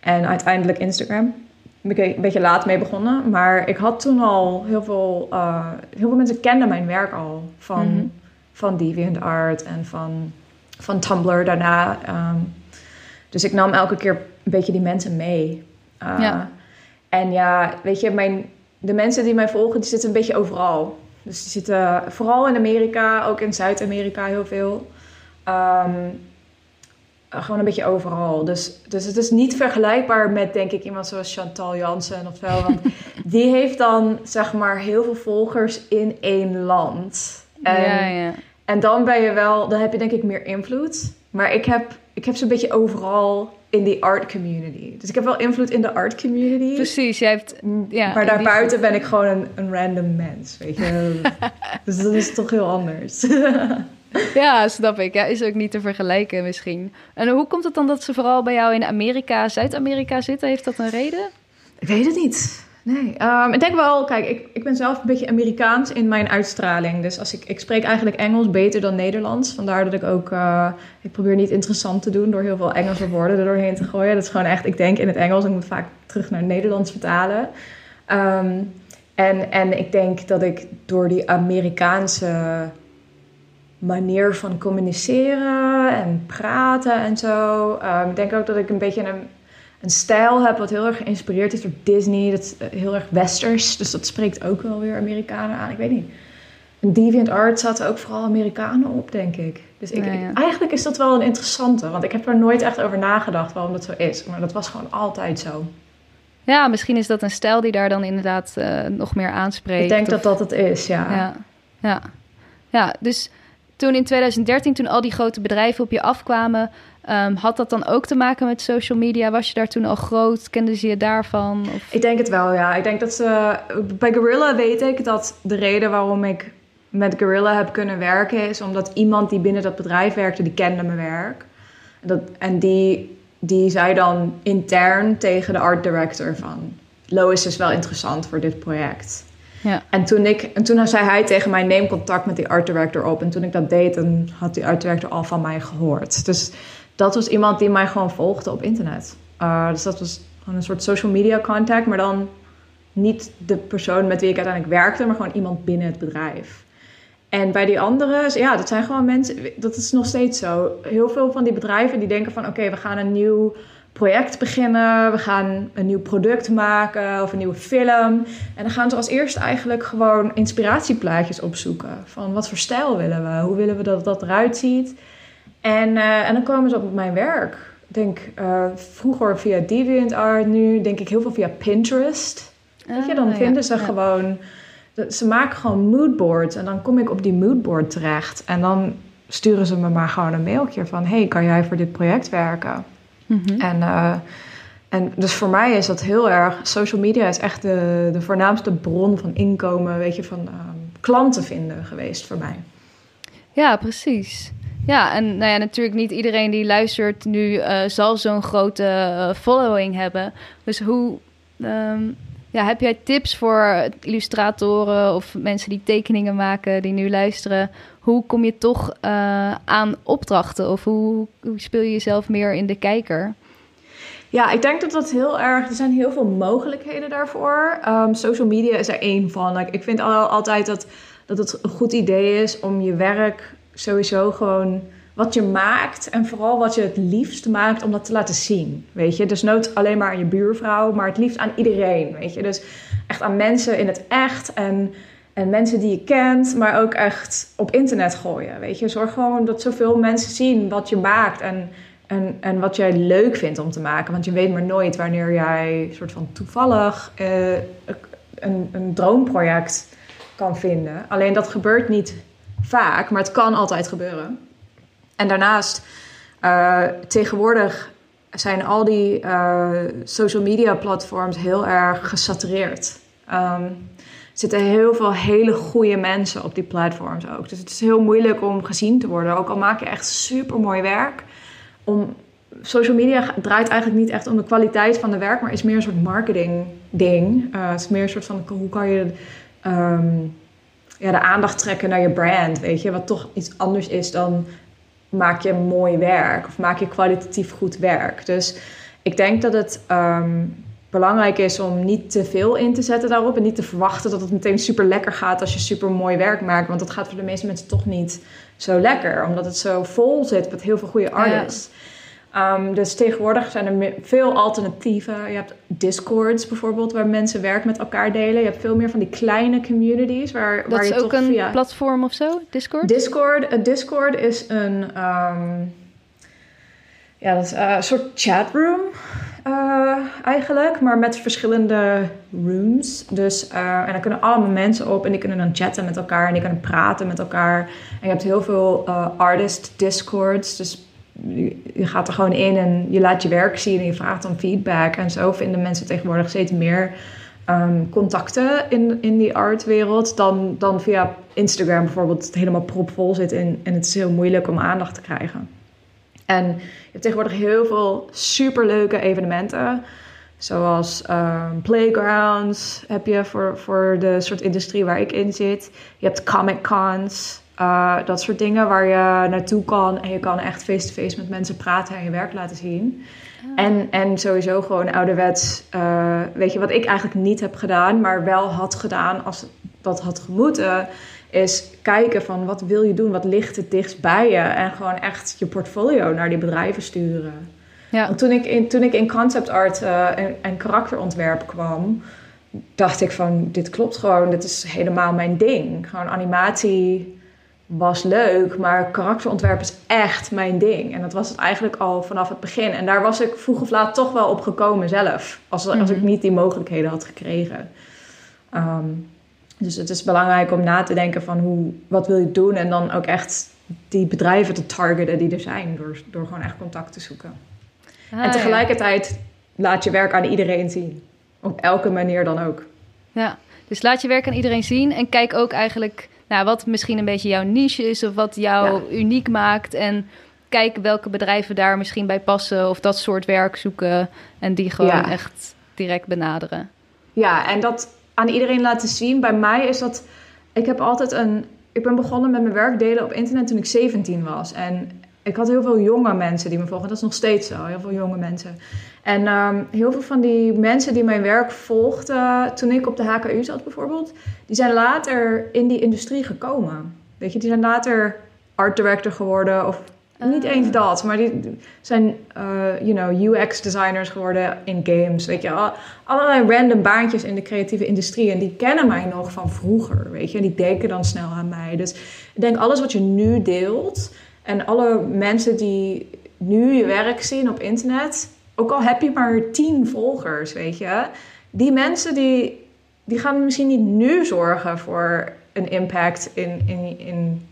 En uiteindelijk Instagram. Ben ik een beetje laat mee begonnen. Maar ik had toen al heel veel... Uh, heel veel mensen kenden mijn werk al. Van, mm -hmm. van DeviantArt en van, van Tumblr daarna. Um, dus ik nam elke keer een beetje die mensen mee. Uh, ja. En ja, weet je, mijn, de mensen die mij volgen, die zitten een beetje overal. Dus die zitten vooral in Amerika, ook in Zuid-Amerika heel veel. Um, gewoon een beetje overal. Dus, dus het is niet vergelijkbaar met, denk ik, iemand zoals Chantal Jansen of zo. Want die heeft dan, zeg maar, heel veel volgers in één land. En, ja, ja. en dan ben je wel, dan heb je denk ik meer invloed. Maar ik heb, ik heb zo'n beetje overal in die art community. Dus ik heb wel invloed in de art community. Precies, jij hebt... Ja, maar daarbuiten ben ik gewoon een, een random mens, weet je. dus dat is toch heel anders. ja, snap ik. Ja, is ook niet te vergelijken misschien. En hoe komt het dan dat ze vooral bij jou in Amerika, Zuid-Amerika zitten? Heeft dat een reden? Ik weet het niet. Nee, um, ik denk wel, kijk, ik, ik ben zelf een beetje Amerikaans in mijn uitstraling. Dus als ik, ik spreek eigenlijk Engels beter dan Nederlands. Vandaar dat ik ook, uh, ik probeer niet interessant te doen door heel veel Engelse woorden er doorheen te gooien. Dat is gewoon echt, ik denk in het Engels, ik moet vaak terug naar Nederlands vertalen. Um, en, en ik denk dat ik door die Amerikaanse manier van communiceren en praten en zo. Um, ik denk ook dat ik een beetje een, een stijl heb wat heel erg geïnspireerd is door Disney. Dat is eh, heel erg westers, dus dat spreekt ook wel weer Amerikanen aan. Ik weet niet. In DeviantArt zaten ook vooral Amerikanen op, denk ik. Dus ik, eigenlijk is dat wel een interessante, want ik heb er nooit echt over nagedacht waarom dat zo is. Maar dat was gewoon altijd zo. Ja, misschien is dat een stijl die daar dan inderdaad uh, nog meer aanspreekt. Ik denk dat dat het is, ja. Ja, ja. ja dus toen in 2013, toen al die grote bedrijven op je afkwamen, um, had dat dan ook te maken met social media? Was je daar toen al groot? Kenden ze je daarvan? Of? Ik denk het wel, ja. Ik denk dat ze. Bij Gorilla weet ik dat de reden waarom ik met Gorilla heb kunnen werken is omdat iemand die binnen dat bedrijf werkte, die kende mijn werk. Dat, en die, die zei dan intern tegen de art director van... Lois is wel interessant voor dit project. Ja. En, toen ik, en toen zei hij tegen mij, neem contact met die art director op. En toen ik dat deed, dan had die art director al van mij gehoord. Dus dat was iemand die mij gewoon volgde op internet. Uh, dus dat was gewoon een soort social media contact, maar dan niet de persoon met wie ik uiteindelijk werkte, maar gewoon iemand binnen het bedrijf. En bij die anderen, ja, dat zijn gewoon mensen, dat is nog steeds zo. Heel veel van die bedrijven die denken van, oké, we gaan een nieuw project beginnen, we gaan een nieuw product maken of een nieuwe film. En dan gaan ze als eerste eigenlijk gewoon inspiratieplaatjes opzoeken. Van wat voor stijl willen we? Hoe willen we dat dat eruit ziet? En, uh, en dan komen ze op mijn werk. Ik denk uh, vroeger via DeviantArt, nu denk ik heel veel via Pinterest. Weet je, dan ah, vinden ze gewoon... Ze maken gewoon moodboards en dan kom ik op die moodboard terecht. En dan sturen ze me maar gewoon een mailtje van... hey, kan jij voor dit project werken? Mhm. En, uh, en dus voor mij is dat heel erg. Social media is echt de, de voornaamste bron van inkomen, weet je, van uh, klanten vinden geweest voor mij. Ja, precies. Ja, en nou ja, natuurlijk niet iedereen die luistert nu uh, zal zo'n grote following hebben. Dus hoe. Um, ja, heb jij tips voor illustratoren of mensen die tekeningen maken, die nu luisteren? Hoe kom je toch uh, aan opdrachten? Of hoe, hoe speel je jezelf meer in de kijker? Ja, ik denk dat dat heel erg. Er zijn heel veel mogelijkheden daarvoor. Um, social media is er één van. ik vind al, altijd dat, dat het een goed idee is om je werk sowieso gewoon wat je maakt en vooral wat je het liefst maakt om dat te laten zien. Weet je, dus nooit alleen maar aan je buurvrouw, maar het liefst aan iedereen. Weet je, dus echt aan mensen in het echt en, en mensen die je kent, maar ook echt op internet gooien. Weet je, zorg gewoon dat zoveel mensen zien wat je maakt en, en, en wat jij leuk vindt om te maken. Want je weet maar nooit wanneer jij soort van toevallig uh, een, een droomproject kan vinden. Alleen dat gebeurt niet vaak, maar het kan altijd gebeuren. En daarnaast, uh, tegenwoordig zijn al die uh, social media platforms heel erg gesatureerd. Um, er zitten heel veel hele goede mensen op die platforms ook. Dus het is heel moeilijk om gezien te worden. Ook al maak je echt super mooi werk. Om, social media draait eigenlijk niet echt om de kwaliteit van de werk, maar is meer een soort marketing ding. Uh, het is meer een soort van hoe kan je um, ja, de aandacht trekken naar je brand, weet je, wat toch iets anders is dan maak je mooi werk of maak je kwalitatief goed werk. Dus ik denk dat het um, belangrijk is om niet te veel in te zetten daarop en niet te verwachten dat het meteen super lekker gaat als je super mooi werk maakt, want dat gaat voor de meeste mensen toch niet zo lekker, omdat het zo vol zit met heel veel goede artists. Ja. Um, dus tegenwoordig zijn er veel alternatieven. Je hebt Discords bijvoorbeeld, waar mensen werk met elkaar delen. Je hebt veel meer van die kleine communities. Waar, dat waar is je ook toch een via... platform of zo, Discord? Discord, uh, Discord is een, um, ja, dat is, uh, een soort chatroom uh, eigenlijk, maar met verschillende rooms. Dus, en daar kunnen allemaal mensen op en die kunnen dan chatten met elkaar en die kunnen praten met elkaar. En je hebt heel veel artist discords, dus je gaat er gewoon in en je laat je werk zien en je vraagt om feedback. En zo vinden mensen tegenwoordig steeds meer um, contacten in, in die artwereld dan, dan via Instagram bijvoorbeeld het helemaal propvol zit en, en het is heel moeilijk om aandacht te krijgen. En je hebt tegenwoordig heel veel superleuke evenementen. Zoals um, playgrounds heb je voor, voor de soort industrie waar ik in zit. Je hebt comic cons. Uh, dat soort dingen waar je naartoe kan en je kan echt face-to-face met mensen praten en je werk laten zien. Ah. En, en sowieso gewoon ouderwets, uh, weet je, wat ik eigenlijk niet heb gedaan, maar wel had gedaan als dat had gemoeten, is kijken van wat wil je doen, wat ligt het dichtst bij je en gewoon echt je portfolio naar die bedrijven sturen. Ja. Want toen ik in, toen ik in concept art uh, en, en karakterontwerp kwam, dacht ik van dit klopt gewoon, dit is helemaal mijn ding. Gewoon animatie was leuk, maar karakterontwerp is echt mijn ding. En dat was het eigenlijk al vanaf het begin. En daar was ik vroeg of laat toch wel op gekomen zelf. Als, als ik mhm. niet die mogelijkheden had gekregen. Um, dus het is belangrijk om na te denken van hoe, wat wil je doen. En dan ook echt die bedrijven te targeten die er zijn. Door, door gewoon echt contact te zoeken. Ah, en tegelijkertijd laat je werk aan iedereen zien. Op elke manier dan ook. Ja, dus laat je werk aan iedereen zien. En kijk ook eigenlijk nou, wat misschien een beetje jouw niche is of wat jou uniek maakt. En kijk welke bedrijven daar misschien bij passen of dat soort werk zoeken en die gewoon echt direct benaderen. Ja, en dat aan iedereen laten zien. Bij mij is dat. Ik heb altijd een. Ik ben begonnen met mijn werk delen op internet toen ik 17 was. En ik had heel veel jonge mensen die me volgen. Dat is nog steeds zo, heel veel jonge mensen. En um, heel veel van die mensen die mijn werk volgden toen ik op de HKU zat bijvoorbeeld, die zijn later in die industrie gekomen. Weet je, die zijn later art director geworden of niet eens ah. dat, maar die zijn, uh, you know, UX designers geworden in games. Weet je, allerlei random baantjes in de creatieve industrie. En die kennen mij nog van vroeger, weet je. En die denken dan snel aan mij. Dus ik denk, alles wat je nu deelt en alle mensen die nu je werk zien op internet, ook al heb je maar tien volgers, weet je, die mensen die, die gaan misschien niet nu zorgen voor een impact in, in, in,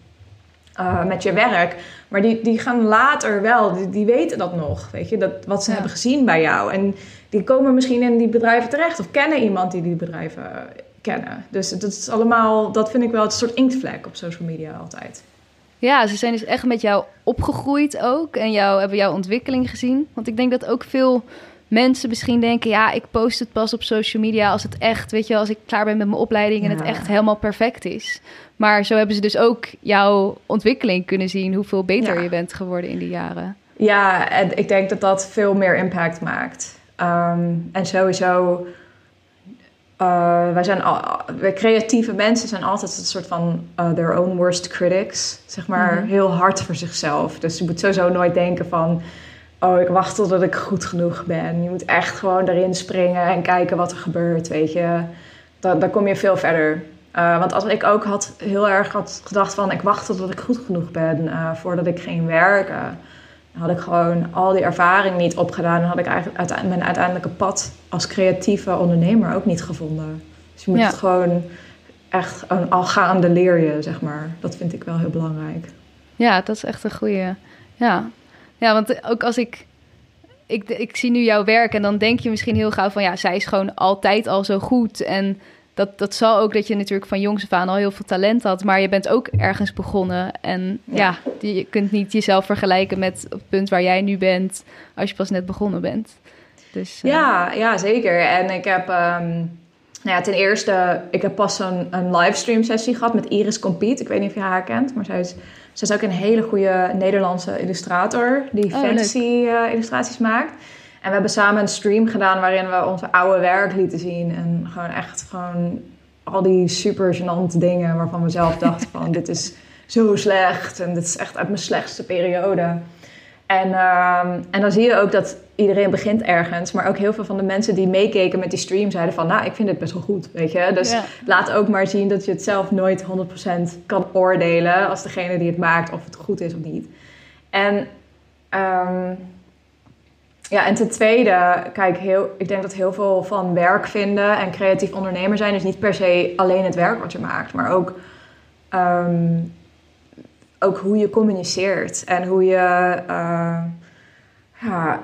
uh, met je werk, maar die, die gaan later wel, die, die weten dat nog, weet je, dat, wat ze hebben gezien bij jou. En die komen misschien in die bedrijven terecht of kennen iemand die die bedrijven kennen. Dus dat is allemaal, dat vind ik wel een soort inktvlek op social media altijd. Ja, ze zijn dus echt met jou opgegroeid ook en jou, hebben jouw ontwikkeling gezien. Want ik denk dat ook veel mensen misschien denken: ja, ik post het pas op social media als het echt, weet je, als ik klaar ben met mijn opleiding en het echt helemaal perfect is. Maar zo hebben ze dus ook jouw ontwikkeling kunnen zien, hoeveel beter je bent geworden in die jaren. Ja, en ik denk dat dat veel meer impact maakt. Um, en sowieso uh, wij zijn al, wij creatieve mensen zijn altijd een soort van uh, their own worst critics. Zeg maar mm -hmm. heel hard voor zichzelf. Dus je moet sowieso nooit denken van... Oh, ik wacht totdat ik goed genoeg ben. Je moet echt gewoon erin springen en kijken wat er gebeurt, weet je. Dan, dan kom je veel verder. Uh, want als ik ook had heel erg had gedacht van... Ik wacht totdat ik goed genoeg ben voordat ik ging werken had ik gewoon al die ervaring niet opgedaan. En had ik eigenlijk mijn uiteindelijke pad als creatieve ondernemer ook niet gevonden. Dus je moet het gewoon echt al gaande leer je, zeg maar. Dat vind ik wel heel belangrijk. Ja, dat is echt een goede. Ja. ja, want ook als ik, ik... Ik zie nu jouw werk en dan denk je misschien heel gauw van... Ja, zij is gewoon altijd al zo goed en dat, dat zal ook dat je natuurlijk van jongs af aan al heel veel talent had. Maar je bent ook ergens begonnen. En ja, je kunt niet jezelf vergelijken met het punt waar jij nu bent. als je pas net begonnen bent. Dus, uh... ja, ja, zeker. En ik heb. Um, nou ja, ten eerste, ik heb pas een, een livestream sessie gehad met Iris Compete. Ik weet niet of je haar kent, maar zij is, zij is ook een hele goede Nederlandse illustrator die oh, fancy uh, illustraties maakt. En we hebben samen een stream gedaan waarin we onze oude werk lieten zien. En gewoon echt gewoon al die super gênante dingen waarvan we zelf dachten van dit is zo slecht. En dit is echt uit mijn slechtste periode. En, um, en dan zie je ook dat iedereen begint ergens. Maar ook heel veel van de mensen die meekeken met die stream zeiden van... nou, ik vind het best wel goed, weet je. Dus laat ook maar zien dat je het zelf nooit 100% kan oordelen... als degene die het maakt of het goed is of niet. En... Um, ja, en ten tweede, kijk, heel, ik denk dat heel veel van werk vinden en creatief ondernemer zijn is niet per se alleen het werk wat je maakt, maar ook, um, ook hoe je communiceert en hoe je, uh, ja,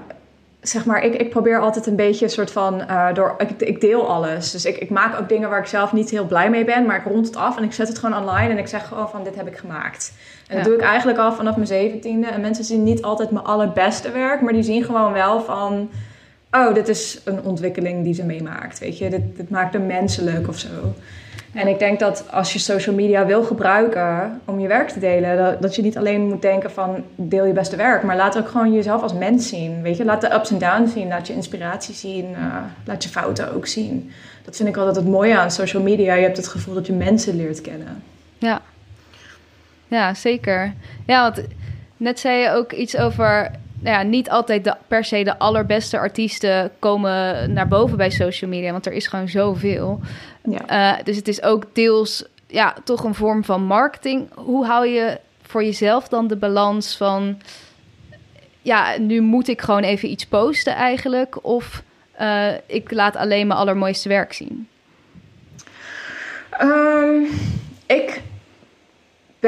zeg maar, ik, ik probeer altijd een beetje een soort van, uh, door, ik, ik, deel alles. Dus ik, ik maak ook dingen waar ik zelf niet heel blij mee ben, maar ik rond het af en ik zet het gewoon online en ik zeg gewoon van dit heb ik gemaakt. En dat doe ik eigenlijk al vanaf mijn zeventiende. En mensen zien niet altijd mijn allerbeste werk, maar die zien gewoon wel van... Oh, dit is een ontwikkeling die ze meemaakt, weet je. Dit, dit maakt hem menselijk of zo. En ik denk dat als je social media wil gebruiken om je werk te delen, dat, je niet alleen moet denken van deel je beste werk, maar laat ook gewoon jezelf als mens zien. Weet je, laat de ups en downs zien, laat je inspiratie zien, uh, laat je fouten ook zien. Dat vind ik altijd het mooie aan social media. Je hebt het gevoel dat je mensen leert kennen. Ja, ja, zeker. Ja, want net zei je ook iets over nou ja, niet altijd de, per se de allerbeste artiesten komen naar boven bij social media, want er is gewoon zoveel. Ja. Uh, dus het is ook deels ja, toch een vorm van marketing. Hoe hou je voor jezelf dan de balans van, ja, nu moet ik gewoon even iets posten eigenlijk, of uh, ik laat alleen mijn allermooiste werk zien? Um, ik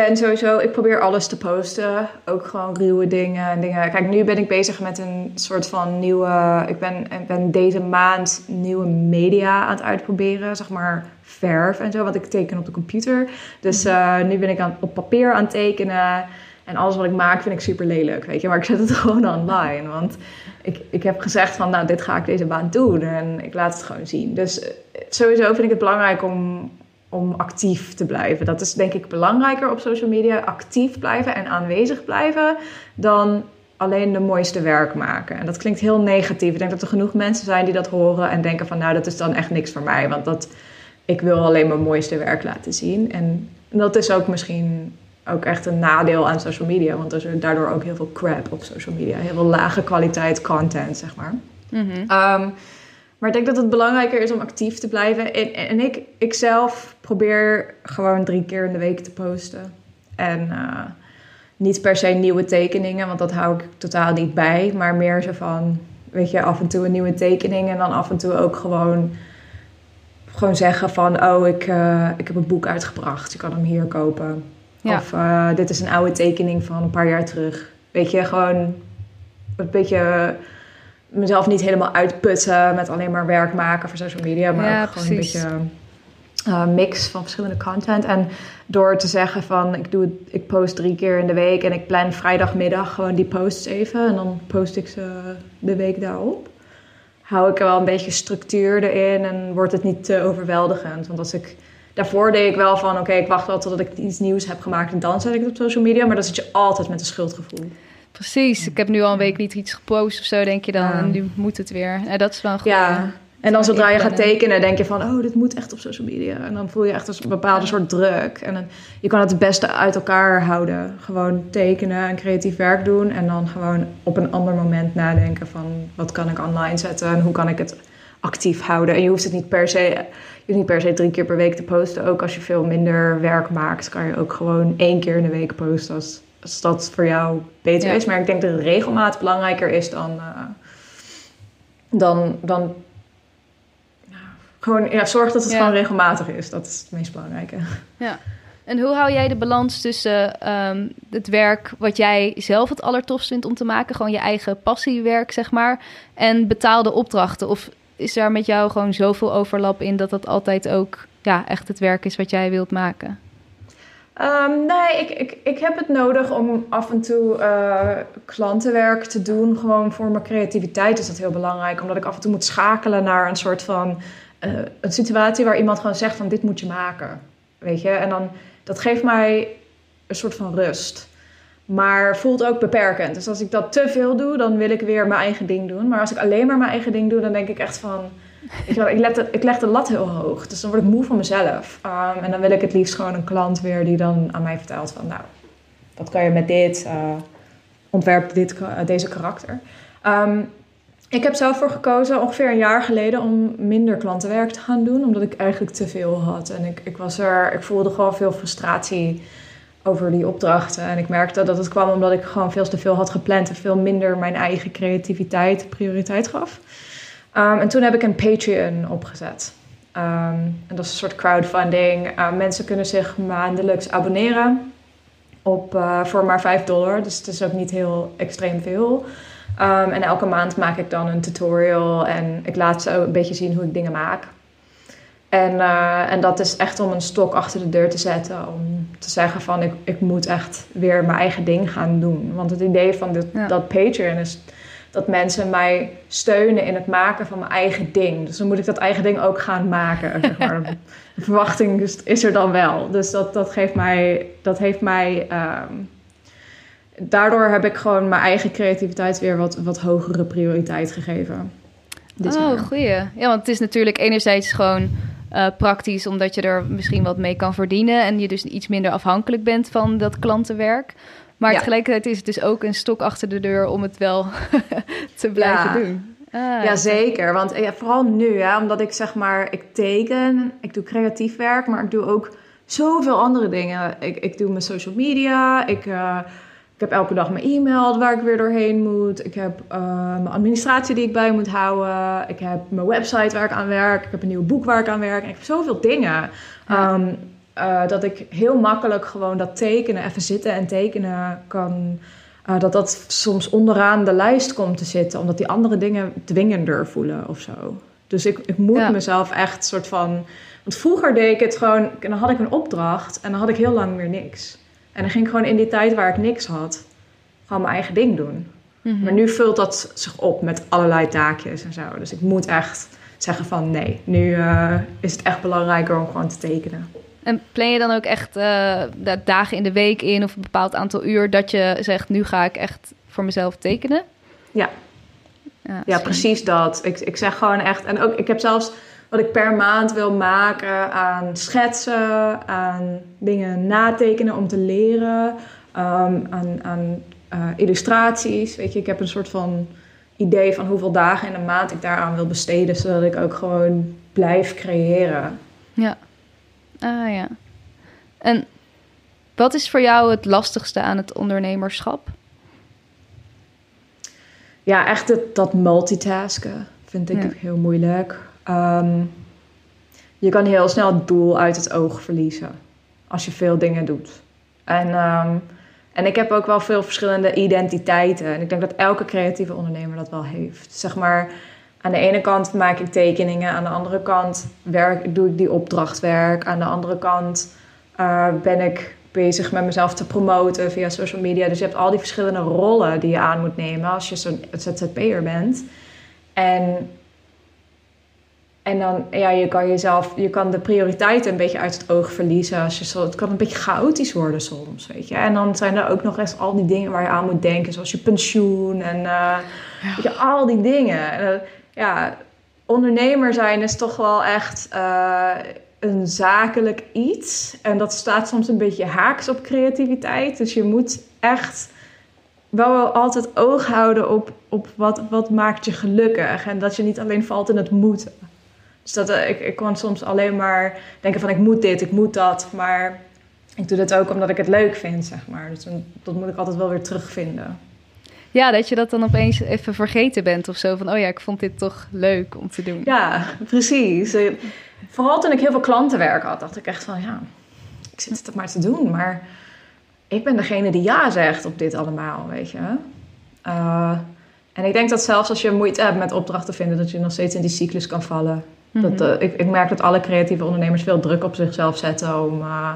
ben sowieso, ik probeer alles te posten. Ook gewoon ruwe dingen en dingen. Kijk, nu ben ik bezig met een soort van nieuwe. Ik ben, ik ben deze maand nieuwe media aan het uitproberen. Zeg maar verf en zo. Want ik teken op de computer. Dus mhm. eh, nu ben ik aan, op papier aan het tekenen. En alles wat ik maak vind ik super lelijk, weet je. Maar ik zet het gewoon online. Want ik, ik heb gezegd van, nou, dit ga ik deze baan doen. En ik laat het gewoon zien. Dus eh, sowieso vind ik het belangrijk om, om actief te blijven. Dat is denk ik belangrijker op social media. Actief blijven en aanwezig blijven dan alleen de mooiste werk maken. En dat klinkt heel negatief. Ik denk dat er genoeg mensen zijn die dat horen en denken van nou dat is dan echt niks voor mij. Want dat, ik wil alleen mijn mooiste werk laten zien. En dat is ook misschien ook echt een nadeel aan social media. Want er is daardoor ook heel veel crap op social media. Heel veel lage kwaliteit content, zeg maar. Mm maar ik denk dat het belangrijker is om actief te blijven. En, en ik, ik zelf probeer gewoon drie keer in de week te posten. En uh, niet per se nieuwe tekeningen, want dat hou ik totaal niet bij. Maar meer zo van, weet je, af en toe een nieuwe tekening. En dan af en toe ook gewoon, gewoon zeggen van... Oh, ik, uh, ik heb een boek uitgebracht. Je kan hem hier kopen. Ja. Of uh, dit is een oude tekening van een paar jaar terug. Weet je, gewoon een beetje mezelf niet helemaal uitputten met alleen maar werk maken voor social media, maar ook gewoon een beetje uh, mix van verschillende content. En door te zeggen van ik, doe het, ik post drie keer in de week en ik plan vrijdagmiddag gewoon die posts even en dan post ik ze de week daarop. Hou ik er wel een beetje structuur erin en wordt het niet te overweldigend. Want als ik daarvoor deed ik wel van oké, ik wacht wel totdat ik iets nieuws heb gemaakt en dan zet ik het op social media. Maar dan zit je altijd met een schuldgevoel. Precies, ik heb nu al een week niet iets gepost of zo, denk je dan. En nu moet het weer. Dat is wel goed. Ja, En dan zodra je gaat tekenen, denk je van, oh, dit moet echt op social media. En dan voel je echt een bepaalde soort druk. En dan, je kan het het beste uit elkaar houden. Gewoon tekenen en creatief werk doen. En dan gewoon op een ander moment nadenken van, wat kan ik online zetten en hoe kan ik het actief houden. En je hoeft het niet per se, je hoeft niet per se drie keer per week te posten. Ook als je veel minder werk maakt, kan je ook gewoon één keer in de week posten als, als dat voor jou beter is. Maar ik denk dat de regelmaat belangrijker is dan, uh, dan, dan gewoon ja, zorg dat het gewoon regelmatig is. Dat is het meest belangrijke. Ja. En hoe hou jij de balans tussen ehm, het werk wat jij zelf het allertofst vindt om te maken, gewoon je eigen passiewerk, zeg maar, en betaalde opdrachten? Of is daar met jou gewoon zoveel overlap in dat dat altijd ook ja, echt het werk is wat jij wilt maken? Um, nee, ik, ik, ik heb het nodig om af en toe uh, klantenwerk te doen. Gewoon voor mijn creativiteit is dat heel belangrijk. Omdat ik af en toe moet schakelen naar een soort van uh, een situatie waar iemand gewoon zegt van dit moet je maken. Weet je? En dan dat geeft mij een soort van rust. Maar voelt ook beperkend. Dus als ik dat te veel doe, dan wil ik weer mijn eigen ding doen. Maar als ik alleen maar mijn eigen ding doe, dan denk ik echt van. Ik, ik, ik leg de lat heel hoog. Dus dan word ik moe van mezelf. Um, en dan wil ik het liefst gewoon een klant weer die dan aan mij vertelt van... Nou, wat kan je met dit? Uh, ontwerp dit, uh, deze karakter. Um, ik heb zelf voor gekozen ongeveer een jaar geleden om minder klantenwerk te gaan doen, omdat ik eigenlijk te veel had. En ik, ik, was er, ik voelde gewoon veel frustratie over die opdrachten. En ik merkte dat het kwam omdat ik gewoon veel te veel had gepland en veel minder mijn eigen creativiteit prioriteit gaf. Um, en toen heb ik een Patreon opgezet. Um, en dat is een soort crowdfunding. Uh, mensen kunnen zich maandelijks abonneren op, uh, voor maar 5 dollar. Dus het is ook niet heel extreem veel. Um, en elke maand maak ik dan een tutorial en ik laat ze een beetje zien hoe ik dingen maak. En, uh, en dat is echt om een stok achter de deur te zetten. Om te zeggen van ik, ik moet echt weer mijn eigen ding gaan doen. Want het idee van dit, dat Patreon is dat mensen mij steunen in het maken van mijn eigen ding. Dus dan moet ik dat eigen ding ook gaan maken. Zeg maar. de verwachting is, er dan wel. Dus dat, dat, geeft mij, dat heeft mij um, daardoor heb ik gewoon mijn eigen creativiteit weer wat, wat hogere prioriteit gegeven. oh, goeie. Ja, want het is natuurlijk enerzijds gewoon uh, praktisch, omdat je er misschien wat mee kan verdienen en je dus iets minder afhankelijk bent van dat klantenwerk. Maar ja. tegelijkertijd is het dus ook een stok achter de deur om het wel te blijven ja. doen. Ah, ja, zeker. Want ja, vooral nu, hè, omdat ik zeg maar, ik teken, ik doe creatief werk, maar ik doe ook zoveel andere dingen. Ik, ik doe mijn social media, ik... Uh, ik heb elke dag mijn e-mail waar ik weer doorheen moet. Ik heb uh, mijn administratie die ik bij moet houden. Ik heb mijn website waar ik aan werk. Ik heb een nieuw boek waar ik aan werk. En ik heb zoveel dingen. Ja. Um, uh, dat ik heel makkelijk gewoon dat tekenen, even zitten en tekenen kan. Uh, dat dat soms onderaan de lijst komt te zitten. Omdat die andere dingen dwingender voelen of zo. Dus ik, ik moet ja. mezelf echt soort van. Want vroeger deed ik het gewoon. Dan had ik een opdracht en dan had ik heel lang weer niks. En dan ging ik gewoon in die tijd waar ik niks had, gewoon mijn eigen ding doen. Mm -hmm. Maar nu vult dat zich op met allerlei taakjes en zo. Dus ik moet echt zeggen van nee, nu uh, is het echt belangrijker om gewoon te tekenen. En plan je dan ook echt uh, dagen in de week in of een bepaald aantal uur dat je zegt nu ga ik echt voor mezelf tekenen? Ja, ja, ja precies dat. Ik, ik zeg gewoon echt, en ook ik heb zelfs wat ik per maand wil maken aan schetsen, aan dingen natekenen om te leren, um, aan, aan uh, illustraties. Weet je, ik heb een soort van idee van hoeveel dagen in een maand ik daaraan wil besteden, zodat ik ook gewoon blijf creëren. Ja. Ah ja. En wat is voor jou het lastigste aan het ondernemerschap? Ja, echt het, dat multitasken vind ik ja. heel moeilijk. Um, je kan heel snel het doel uit het oog verliezen als je veel dingen doet. En, um, en ik heb ook wel veel verschillende identiteiten. En ik denk dat elke creatieve ondernemer dat wel heeft. Zeg maar, aan de ene kant maak ik tekeningen, aan de andere kant werk, doe ik die opdrachtwerk. Aan de andere kant uh, ben ik bezig met mezelf te promoten via social media. Dus je hebt al die verschillende rollen die je aan moet nemen als je zo'n ZZP'er bent. En en dan, ja, je kan jezelf, je kan de prioriteiten een beetje uit het oog verliezen. Als je zo, het kan een beetje chaotisch worden soms, weet je. En dan zijn er ook nog eens al die dingen waar je aan moet denken, zoals je pensioen en uh, ja. weet je, al die dingen. En, uh, ja, ondernemer zijn is toch wel echt uh, een zakelijk iets. En dat staat soms een beetje haaks op creativiteit. Dus je moet echt wel altijd oog houden op, op wat, wat maakt je gelukkig. En dat je niet alleen valt in het moeten. Dus dat, uh, ik, ik kon soms alleen maar denken van ik moet dit, ik moet dat. Maar ik doe dit ook omdat ik het leuk vind, zeg maar. Dus dat moet ik altijd wel weer terugvinden. Ja, dat je dat dan opeens even vergeten bent of zo. Van, oh ja, ik vond dit toch leuk om te doen. Ja, precies. Vooral toen ik heel veel klantenwerk had, dacht ik echt van, ja, ik zit het maar te doen. Maar ik ben degene die ja zegt op dit allemaal, weet je. Uh, en ik denk dat zelfs als je moeite hebt met opdrachten vinden, dat je nog steeds in die cyclus kan vallen. dat, uh, ik, ik, merk dat alle creatieve ondernemers veel druk op zichzelf zetten om uh,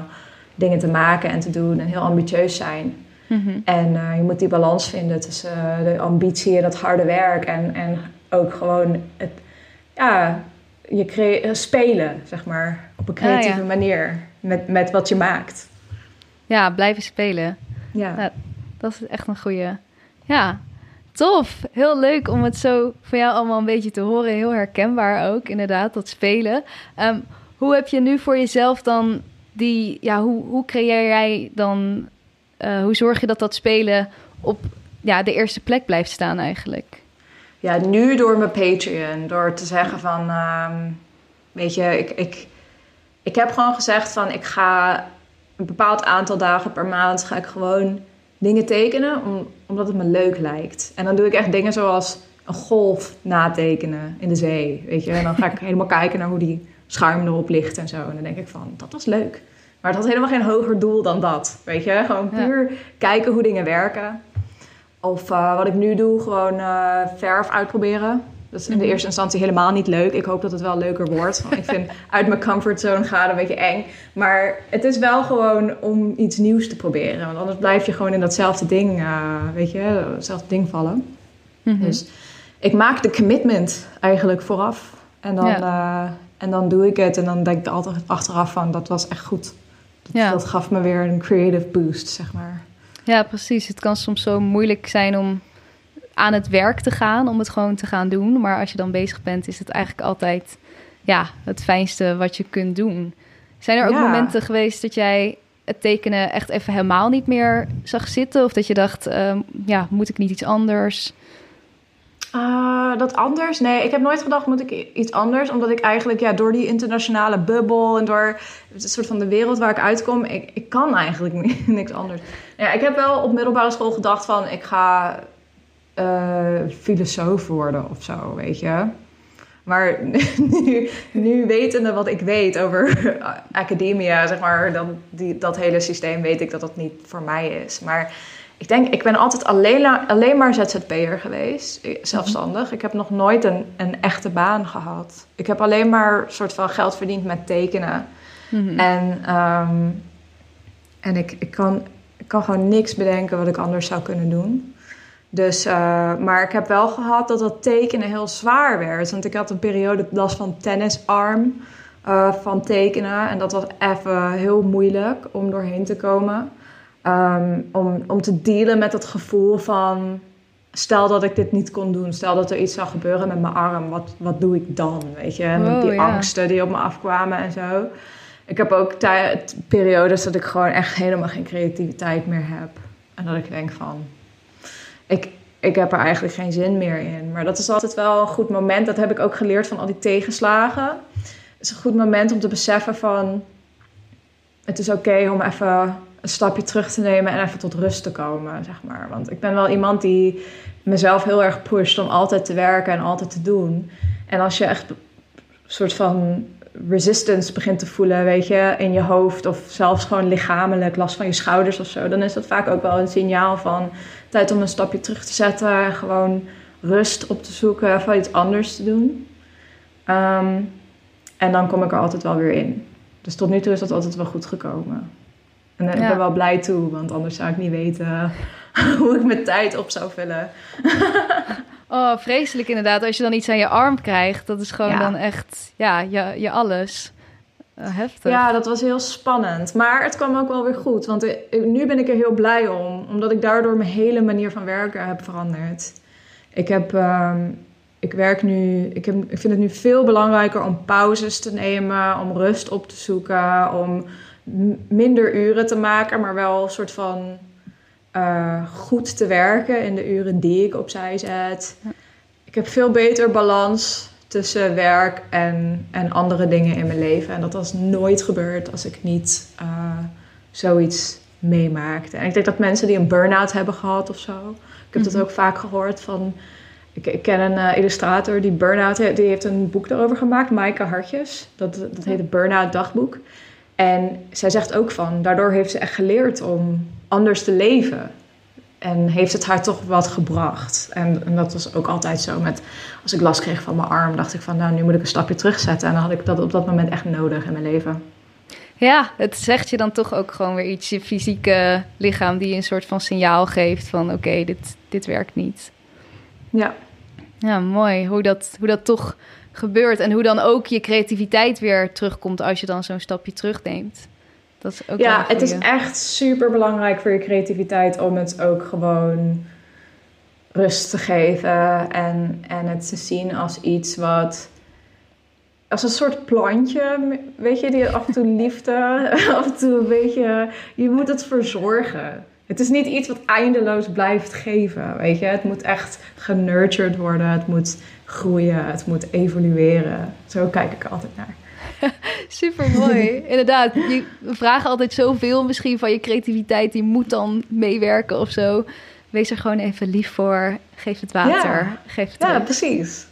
dingen te maken en te doen en heel ambitieus zijn. Mm -hmm. En je moet die balans vinden tussen de ambitie en het harde werk en, en ook gewoon het, ja, je spelen, zeg maar, op een creatieve ah, ja. manier met, met wat je maakt. Ja, blijven spelen. Ja. Dat is echt een goede. Ja, tof. Heel leuk om het zo van jou allemaal een beetje te horen. Heel herkenbaar ook, inderdaad, dat spelen. Um, hoe heb je nu voor jezelf dan die... Ja, hoe, hoe creëer jij dan... Uh, hoe zorg je dat dat spelen op ja, de eerste plek blijft staan eigenlijk? Ja, nu door mijn Patreon. Door te zeggen van... Um, weet je, ik, ik, ik heb gewoon gezegd van... Ik ga een bepaald aantal dagen per maand ga ik gewoon dingen tekenen om, omdat het me leuk lijkt. En dan doe ik echt dingen zoals een golf natekenen in de zee, weet je. En dan ga ik helemaal kijken naar hoe die schuim erop ligt en zo. En dan denk ik van, dat was leuk. Maar het had helemaal geen hoger doel dan dat, weet je. Gewoon puur kijken hoe dingen werken. Of uh, wat ik nu doe, gewoon uh, verf uitproberen. Dat is in de mhm. eerste instantie helemaal niet leuk. Ik hoop dat het wel leuker wordt. ik vind uit mijn comfortzone gaan een beetje eng. Maar het is wel gewoon om iets nieuws te proberen. Want anders blijf je gewoon in datzelfde ding, uh, weet je, hetzelfde ding vallen. Mm-hmm. Dus ik maak de commitment eigenlijk vooraf. En dan, ja. en dan doe ik het. En dan denk ik altijd achteraf van, dat was echt goed. Dat, ja. dat gaf me weer een creative boost, zeg maar. Ja, precies. Het kan soms zo moeilijk zijn om aan het werk te gaan, om het gewoon te gaan doen. Maar als je dan bezig bent, is het eigenlijk altijd ja, het fijnste wat je kunt doen. Zijn er ook momenten geweest dat jij het tekenen echt even helemaal niet meer zag zitten? Of dat je dacht, uh, ja, moet ik niet iets anders? Uh, dat anders? Nee, ik heb nooit gedacht, moet ik iets anders? Omdat ik eigenlijk, ja, door die internationale bubbel en door het soort van de wereld waar ik uitkom, ik, ik kan eigenlijk niks anders. Ja, ik heb wel op middelbare school gedacht van, ik ga uh, filosoof worden of zo, weet je. Maar nu, nu wetende wat ik weet over academia, zeg maar, dan die, dat hele systeem, weet ik dat dat niet voor mij is. Maar ik denk, ik ben altijd alleen, alleen maar ZZP'er geweest, zelfstandig. Ik heb nog nooit een, een echte baan gehad. Ik heb alleen maar soort van geld verdiend met tekenen. Mhm. En, um, en ik, ik, kan, ik kan gewoon niks bedenken wat ik anders zou kunnen doen. Dus, uh, maar ik heb wel gehad dat dat tekenen heel zwaar werd. Want ik had een periode last van tennisarm uh, van tekenen. En dat was even heel moeilijk om doorheen te komen. Um, om, om te dealen met het gevoel van... Stel dat ik dit niet kon doen. Stel dat er iets zou gebeuren met mijn arm. Wat, wat doe ik dan? Weet je? En oh, die angsten die op me afkwamen en zo. Ik heb ook periodes dat ik gewoon echt helemaal geen creativiteit meer heb. En dat ik denk van ik, ik heb er eigenlijk geen zin meer in. Maar dat is altijd wel een goed moment. Dat heb ik ook geleerd van al die tegenslagen. Het is een goed moment om te beseffen van... Het is oké om even een stapje terug te nemen en even tot rust te komen, zeg maar. Want ik ben wel iemand die mezelf heel erg pusht om altijd te werken en altijd te doen. En als je echt een soort van resistance begint te voelen, weet je, in je hoofd of zelfs gewoon lichamelijk, last van je schouders of zo, dan is dat vaak ook wel een signaal van tijd om een stapje terug te zetten en gewoon rust op te zoeken, even iets anders te doen. Um, en dan kom ik er altijd wel weer in. Dus tot nu toe is dat altijd wel goed gekomen. En ja. ik ben wel blij toe, want anders zou ik niet weten hoe ik mijn tijd op zou vullen. oh, vreselijk inderdaad. Als je dan iets aan je arm krijgt, dat is gewoon ja. dan echt ja, je, je alles. Uh, heftig. Ja, dat was heel spannend. Maar het kwam ook wel weer goed. Want nu ben ik er heel blij om. Omdat ik daardoor mijn hele manier van werken heb veranderd. Ik heb... Um, ik werk nu, ik, heb, ik vind het nu veel belangrijker om pauzes te nemen, om rust op te zoeken, om minder uren te maken, maar wel een soort van uh, goed te werken in de uren die ik opzij zet. Ik heb veel beter balans tussen werk en, en andere dingen in mijn leven. En dat was nooit gebeurd als ik niet uh, zoiets meemaakte. En ik denk dat mensen die een burn-out hebben gehad of zo. Ik heb dat mhm. ook vaak gehoord van. Ik, ik ken een uh, illustrator die burn-out heeft. Die heeft een boek daarover gemaakt, Maaike Hartjes. Dat, dat heet het Burn-out Dagboek. En zij zegt ook van, daardoor heeft ze echt geleerd om anders te leven. En heeft het haar toch wat gebracht. En, en, dat was ook altijd zo met, als ik last kreeg van mijn arm, dacht ik van, nou, nu moet ik een stapje terugzetten. En dan had ik dat op dat moment echt nodig in mijn leven. Ja, het zegt je dan toch ook gewoon weer iets, je fysieke lichaam, die een soort van signaal geeft van, oké, dit, dit werkt niet. Ja. Ja, mooi. Hoe dat, hoe dat toch gebeurt. En hoe dan ook je creativiteit weer terugkomt als je dan zo'n stapje terugneemt. Dat is ook ja, het is echt super belangrijk voor je creativiteit om het ook gewoon rust te geven en, en het te zien als iets wat. Als een soort plantje, weet je, die af en toe liefde, af en toe een beetje. Je moet het verzorgen. Het is niet iets wat eindeloos blijft geven, weet je. Het moet echt genurtured worden, het moet groeien, het moet evolueren. Zo kijk ik er altijd naar. Super mooi. Inderdaad, we vragen altijd zoveel misschien van je creativiteit, die moet dan meewerken of zo. Wees er gewoon even lief voor. Geef het water. Ja, geef het ja precies.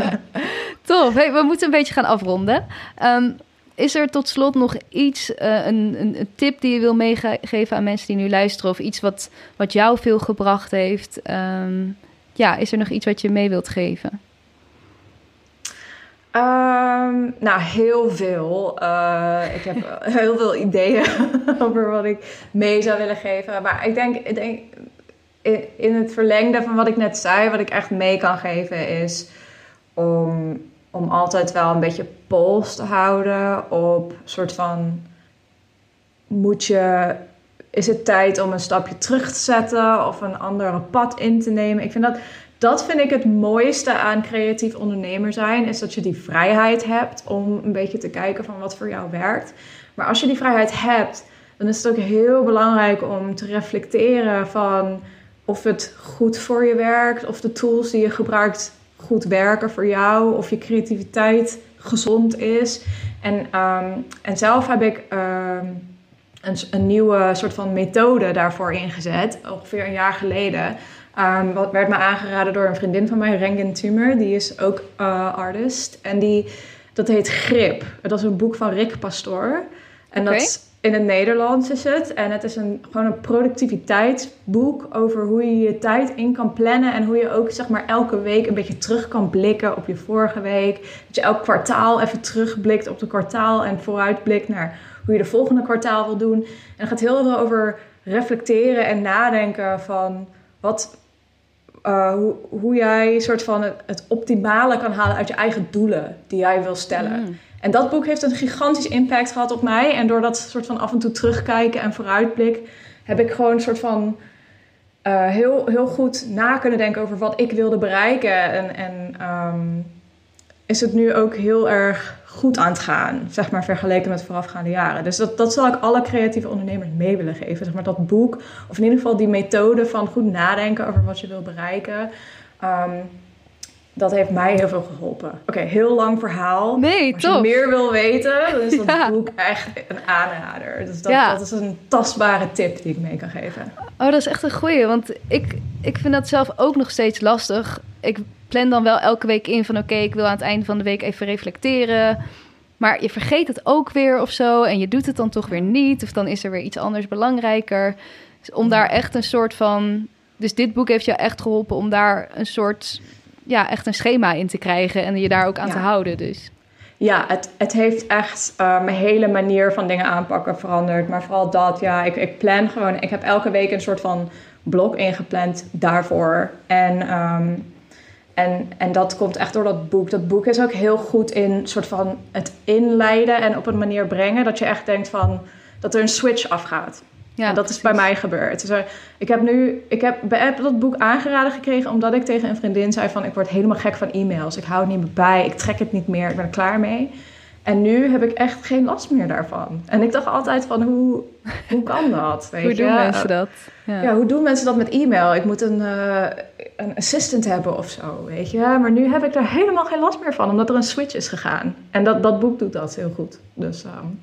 Tof. Hey, we moeten een beetje gaan afronden. Ehm, is er tot slot nog iets, uh, een, een, tip die je wil meegeven aan mensen die nu luisteren? Of iets wat, wat jou veel gebracht heeft? Um, ja, is er nog iets wat je mee wilt geven? Um, nou, heel veel. Uh, ik heb heel veel ideeën over wat ik mee zou willen geven. Maar ik denk, ik denk in het verlengde van wat ik net zei, wat ik echt mee kan geven, is om, om altijd wel een beetje pols te houden op soort van moet je. Is het tijd om een stapje terug te zetten of een andere pad in te nemen? Ik vind dat dat vind ik het mooiste aan creatief ondernemer zijn. Is dat je die vrijheid hebt om een beetje te kijken van wat voor jou werkt. Maar als je die vrijheid hebt, dan is het ook heel belangrijk om te reflecteren van of het goed voor je werkt. Of de tools die je gebruikt goed werken voor jou. Of je creativiteit gezond is. En, ehm, en zelf heb ik ehm, een, een nieuwe soort van methode daarvoor ingezet. Ongeveer een jaar geleden. Um, wat werd me aangeraden door een vriendin van mij, Rengen Tumor. Die is ook uh, artist. En die, dat heet Grip. Dat is een boek van Rick Pastoor. En dat in het Nederlands is het. En het is een, gewoon een productiviteitsboek over hoe je je tijd in kan plannen. En hoe je ook zeg maar elke week een beetje terug kan blikken op je vorige week. Dat je elk kwartaal even terugblikt op het kwartaal. En vooruitblikt naar hoe je de volgende kwartaal wil doen. En het gaat heel veel over reflecteren en nadenken van... Wat, uh, hoe, hoe jij soort van het, optimale kan halen uit je eigen doelen die jij wil stellen. Mm. En dat boek heeft een gigantisch impact gehad op mij. En door dat soort van af en toe terugkijken en vooruitblik, heb ik gewoon een soort van uh, heel, heel goed na kunnen denken over wat ik wilde bereiken. En, en um, is het nu ook heel erg goed aan het gaan, zeg maar, vergeleken met voorafgaande jaren. Dus dat, dat zal ik alle creatieve ondernemers mee willen geven. Zeg maar, dat boek, of in ieder geval die methode van goed nadenken over wat je wil bereiken. Um, dat heeft mij heel veel geholpen. Oké, heel lang verhaal. Nee, Als je meer wil weten, dan is dat boek echt een aanrader. Dus dat, dat, is een tastbare tip die ik mee kan geven. Oh, dat is echt een goeie. Want ik, ik vind dat zelf ook nog steeds lastig. Ik plan dan wel elke week in van... oké, ik wil aan het einde van de week even reflecteren. Maar je vergeet het ook weer of zo. En je doet het dan toch weer niet. Of dan is er weer iets anders belangrijker. Dus om daar echt een soort van... Dus dit boek heeft jou echt geholpen om daar een soort... ja, echt een schema in te krijgen. En je daar ook aan te houden dus. Ja, het, het heeft echt uh, mijn hele manier van dingen aanpakken veranderd. Maar vooral dat, ja, ik, ik plan gewoon... Ik heb elke week een soort van blok ingepland daarvoor. En um, en, en dat komt echt door dat boek. Dat boek is ook heel goed in soort van het inleiden en op een manier brengen dat je echt denkt van dat er een switch afgaat. Ja, en dat is bij mij gebeurd. Dus ik heb nu, ik heb, heb dat boek aangeraden gekregen omdat ik tegen een vriendin zei van ik word helemaal gek van e-mails. Ik hou het niet meer bij, ik trek het niet meer, ik ben er klaar mee. En nu heb ik echt geen last meer daarvan. En ik dacht altijd van, hoe, hoe kan dat? Weet hoe doen mensen dat? Ja. ja. hoe doen mensen dat met e-mail? Ik moet een, uh, een assistant hebben of zo, weet je. Maar nu heb ik daar helemaal geen last meer van, omdat er een switch is gegaan. En dat, dat boek doet dat heel goed. Dus... Um,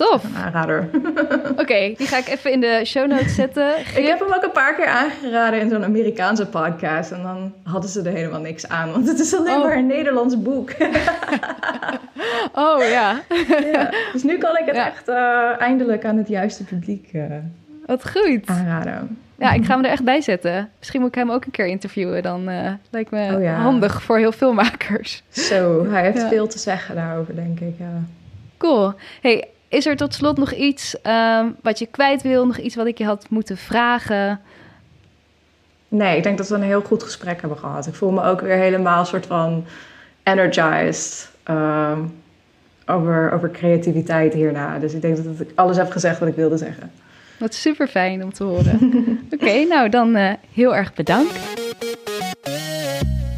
Tof. Een aanrader. Oké, die ga ik even in de show notes zetten. Ik heb hem ook een paar keer aangeraden in zo'n Amerikaanse podcast. En dan hadden ze er helemaal niks aan. Want het is alleen oh. maar een Nederlands boek. oh ja. ja. Dus nu kan ik het echt uh, eindelijk aan het juiste publiek uh, Wat goed. aanraden. Ja, ik ga hem er echt bij zetten. Misschien moet ik hem ook een keer interviewen. Dan uh, lijkt me oh, ja. handig voor heel veel makers. Zo, hij heeft veel te zeggen daarover, denk ik. Cool. Hey, is er tot slot nog iets um, wat je kwijt wil? Nog iets wat ik je had moeten vragen? Nee, ik denk dat we een heel goed gesprek hebben gehad. Ik voel me ook weer helemaal soort van energized um, over, over creativiteit hierna. Dus ik denk dat ik alles heb gezegd wat ik wilde zeggen. Wat super fijn om te horen. Oké, nou dan uh, heel erg bedankt.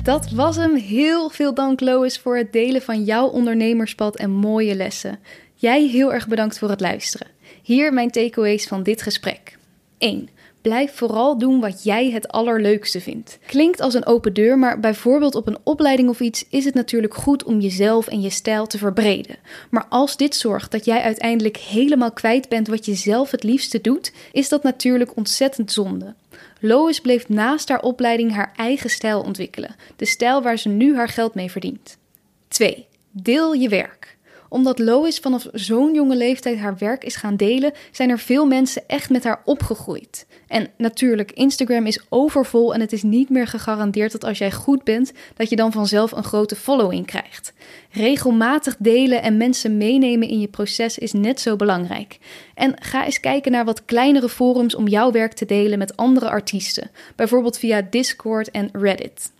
Dat was hem. Heel veel dank, Lois, voor het delen van jouw ondernemerspad en mooie lessen. Jij heel erg bedankt voor het luisteren. Hier mijn takeaways van dit gesprek. 1. Blijf vooral doen wat jij het allerleukste vindt. Klinkt als een open deur, maar bijvoorbeeld op een opleiding of iets is het natuurlijk goed om jezelf en je stijl te verbreden. Maar als dit zorgt dat jij uiteindelijk helemaal kwijt bent wat je zelf het liefste doet, is dat natuurlijk ontzettend zonde. Lois bleef naast haar opleiding haar eigen stijl ontwikkelen, de stijl waar ze nu haar geld mee verdient. 2. Deel je werk omdat Lois vanaf zo'n jonge leeftijd haar werk is gaan delen, zijn er veel mensen echt met haar opgegroeid. En natuurlijk, Instagram is overvol en het is niet meer gegarandeerd dat als jij goed bent, dat je dan vanzelf een grote following krijgt. Regelmatig delen en mensen meenemen in je proces is net zo belangrijk. En ga eens kijken naar wat kleinere forums om jouw werk te delen met andere artiesten, bijvoorbeeld via Discord en Reddit.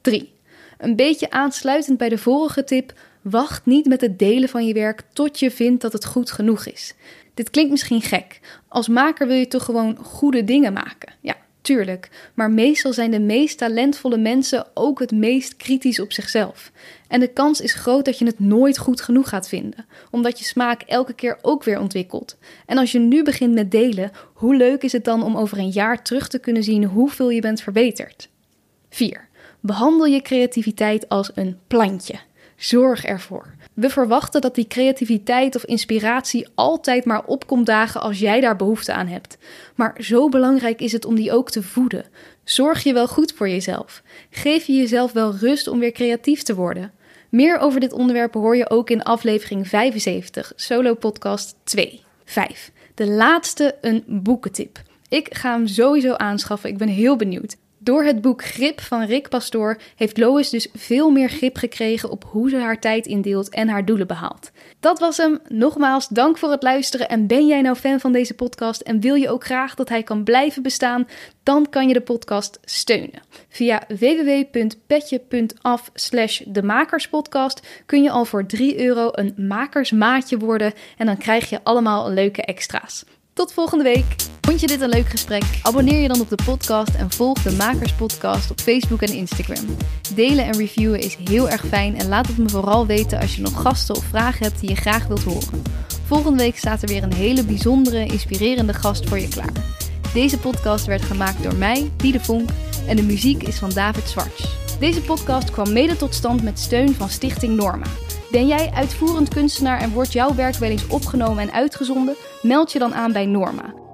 3. Een beetje aansluitend bij de vorige tip, Wacht niet met het delen van je werk tot je vindt dat het goed genoeg is. Dit klinkt misschien gek. Als maker wil je toch gewoon goede dingen maken? Ja, tuurlijk. Maar meestal zijn de meest talentvolle mensen ook het meest kritisch op zichzelf. En de kans is groot dat je het nooit goed genoeg gaat vinden, omdat je smaak elke keer ook weer ontwikkelt. En als je nu begint met delen, hoe leuk is het dan om over een jaar terug te kunnen zien hoeveel je bent verbeterd? 4. Behandel je creativiteit als een plantje. Zorg ervoor. We verwachten dat die creativiteit of inspiratie altijd maar opkomt dagen als jij daar behoefte aan hebt. Maar zo belangrijk is het om die ook te voeden. Zorg je wel goed voor jezelf. Geef je jezelf wel rust om weer creatief te worden. Meer over dit onderwerp hoor je ook in aflevering 75, Solo Podcast 2. 5. De laatste, een boekentip. Ik ga hem sowieso aanschaffen. Ik ben heel benieuwd. Door het boek Grip van Rick Pastoor heeft Lois dus veel meer grip gekregen op hoe ze haar tijd indeelt en haar doelen behaalt. Dat was hem. Nogmaals, dank voor het luisteren. En ben jij nou fan van deze podcast en wil je ook graag dat hij kan blijven bestaan? Dan kan je de podcast steunen. Via www.petje.af slash de makerspodcast kun je al voor 3 euro een makersmaatje worden en dan krijg je allemaal leuke extra's. Tot volgende week. Vond je dit een leuk gesprek? Abonneer je dan op de podcast en volg de Makers Podcast op Facebook en Instagram. Delen en reviewen is heel erg fijn en laat het me vooral weten als je nog gasten of vragen hebt die je graag wilt horen. Volgende week staat er weer een hele bijzondere, inspirerende gast voor je klaar. Deze podcast werd gemaakt door mij, Diede Vonk, en de muziek is van David Zwarts. Deze podcast kwam mede tot stand met steun van Stichting Norma. Ben jij uitvoerend kunstenaar en wordt jouw werk wel eens opgenomen en uitgezonden? Meld je dan aan bij Norma.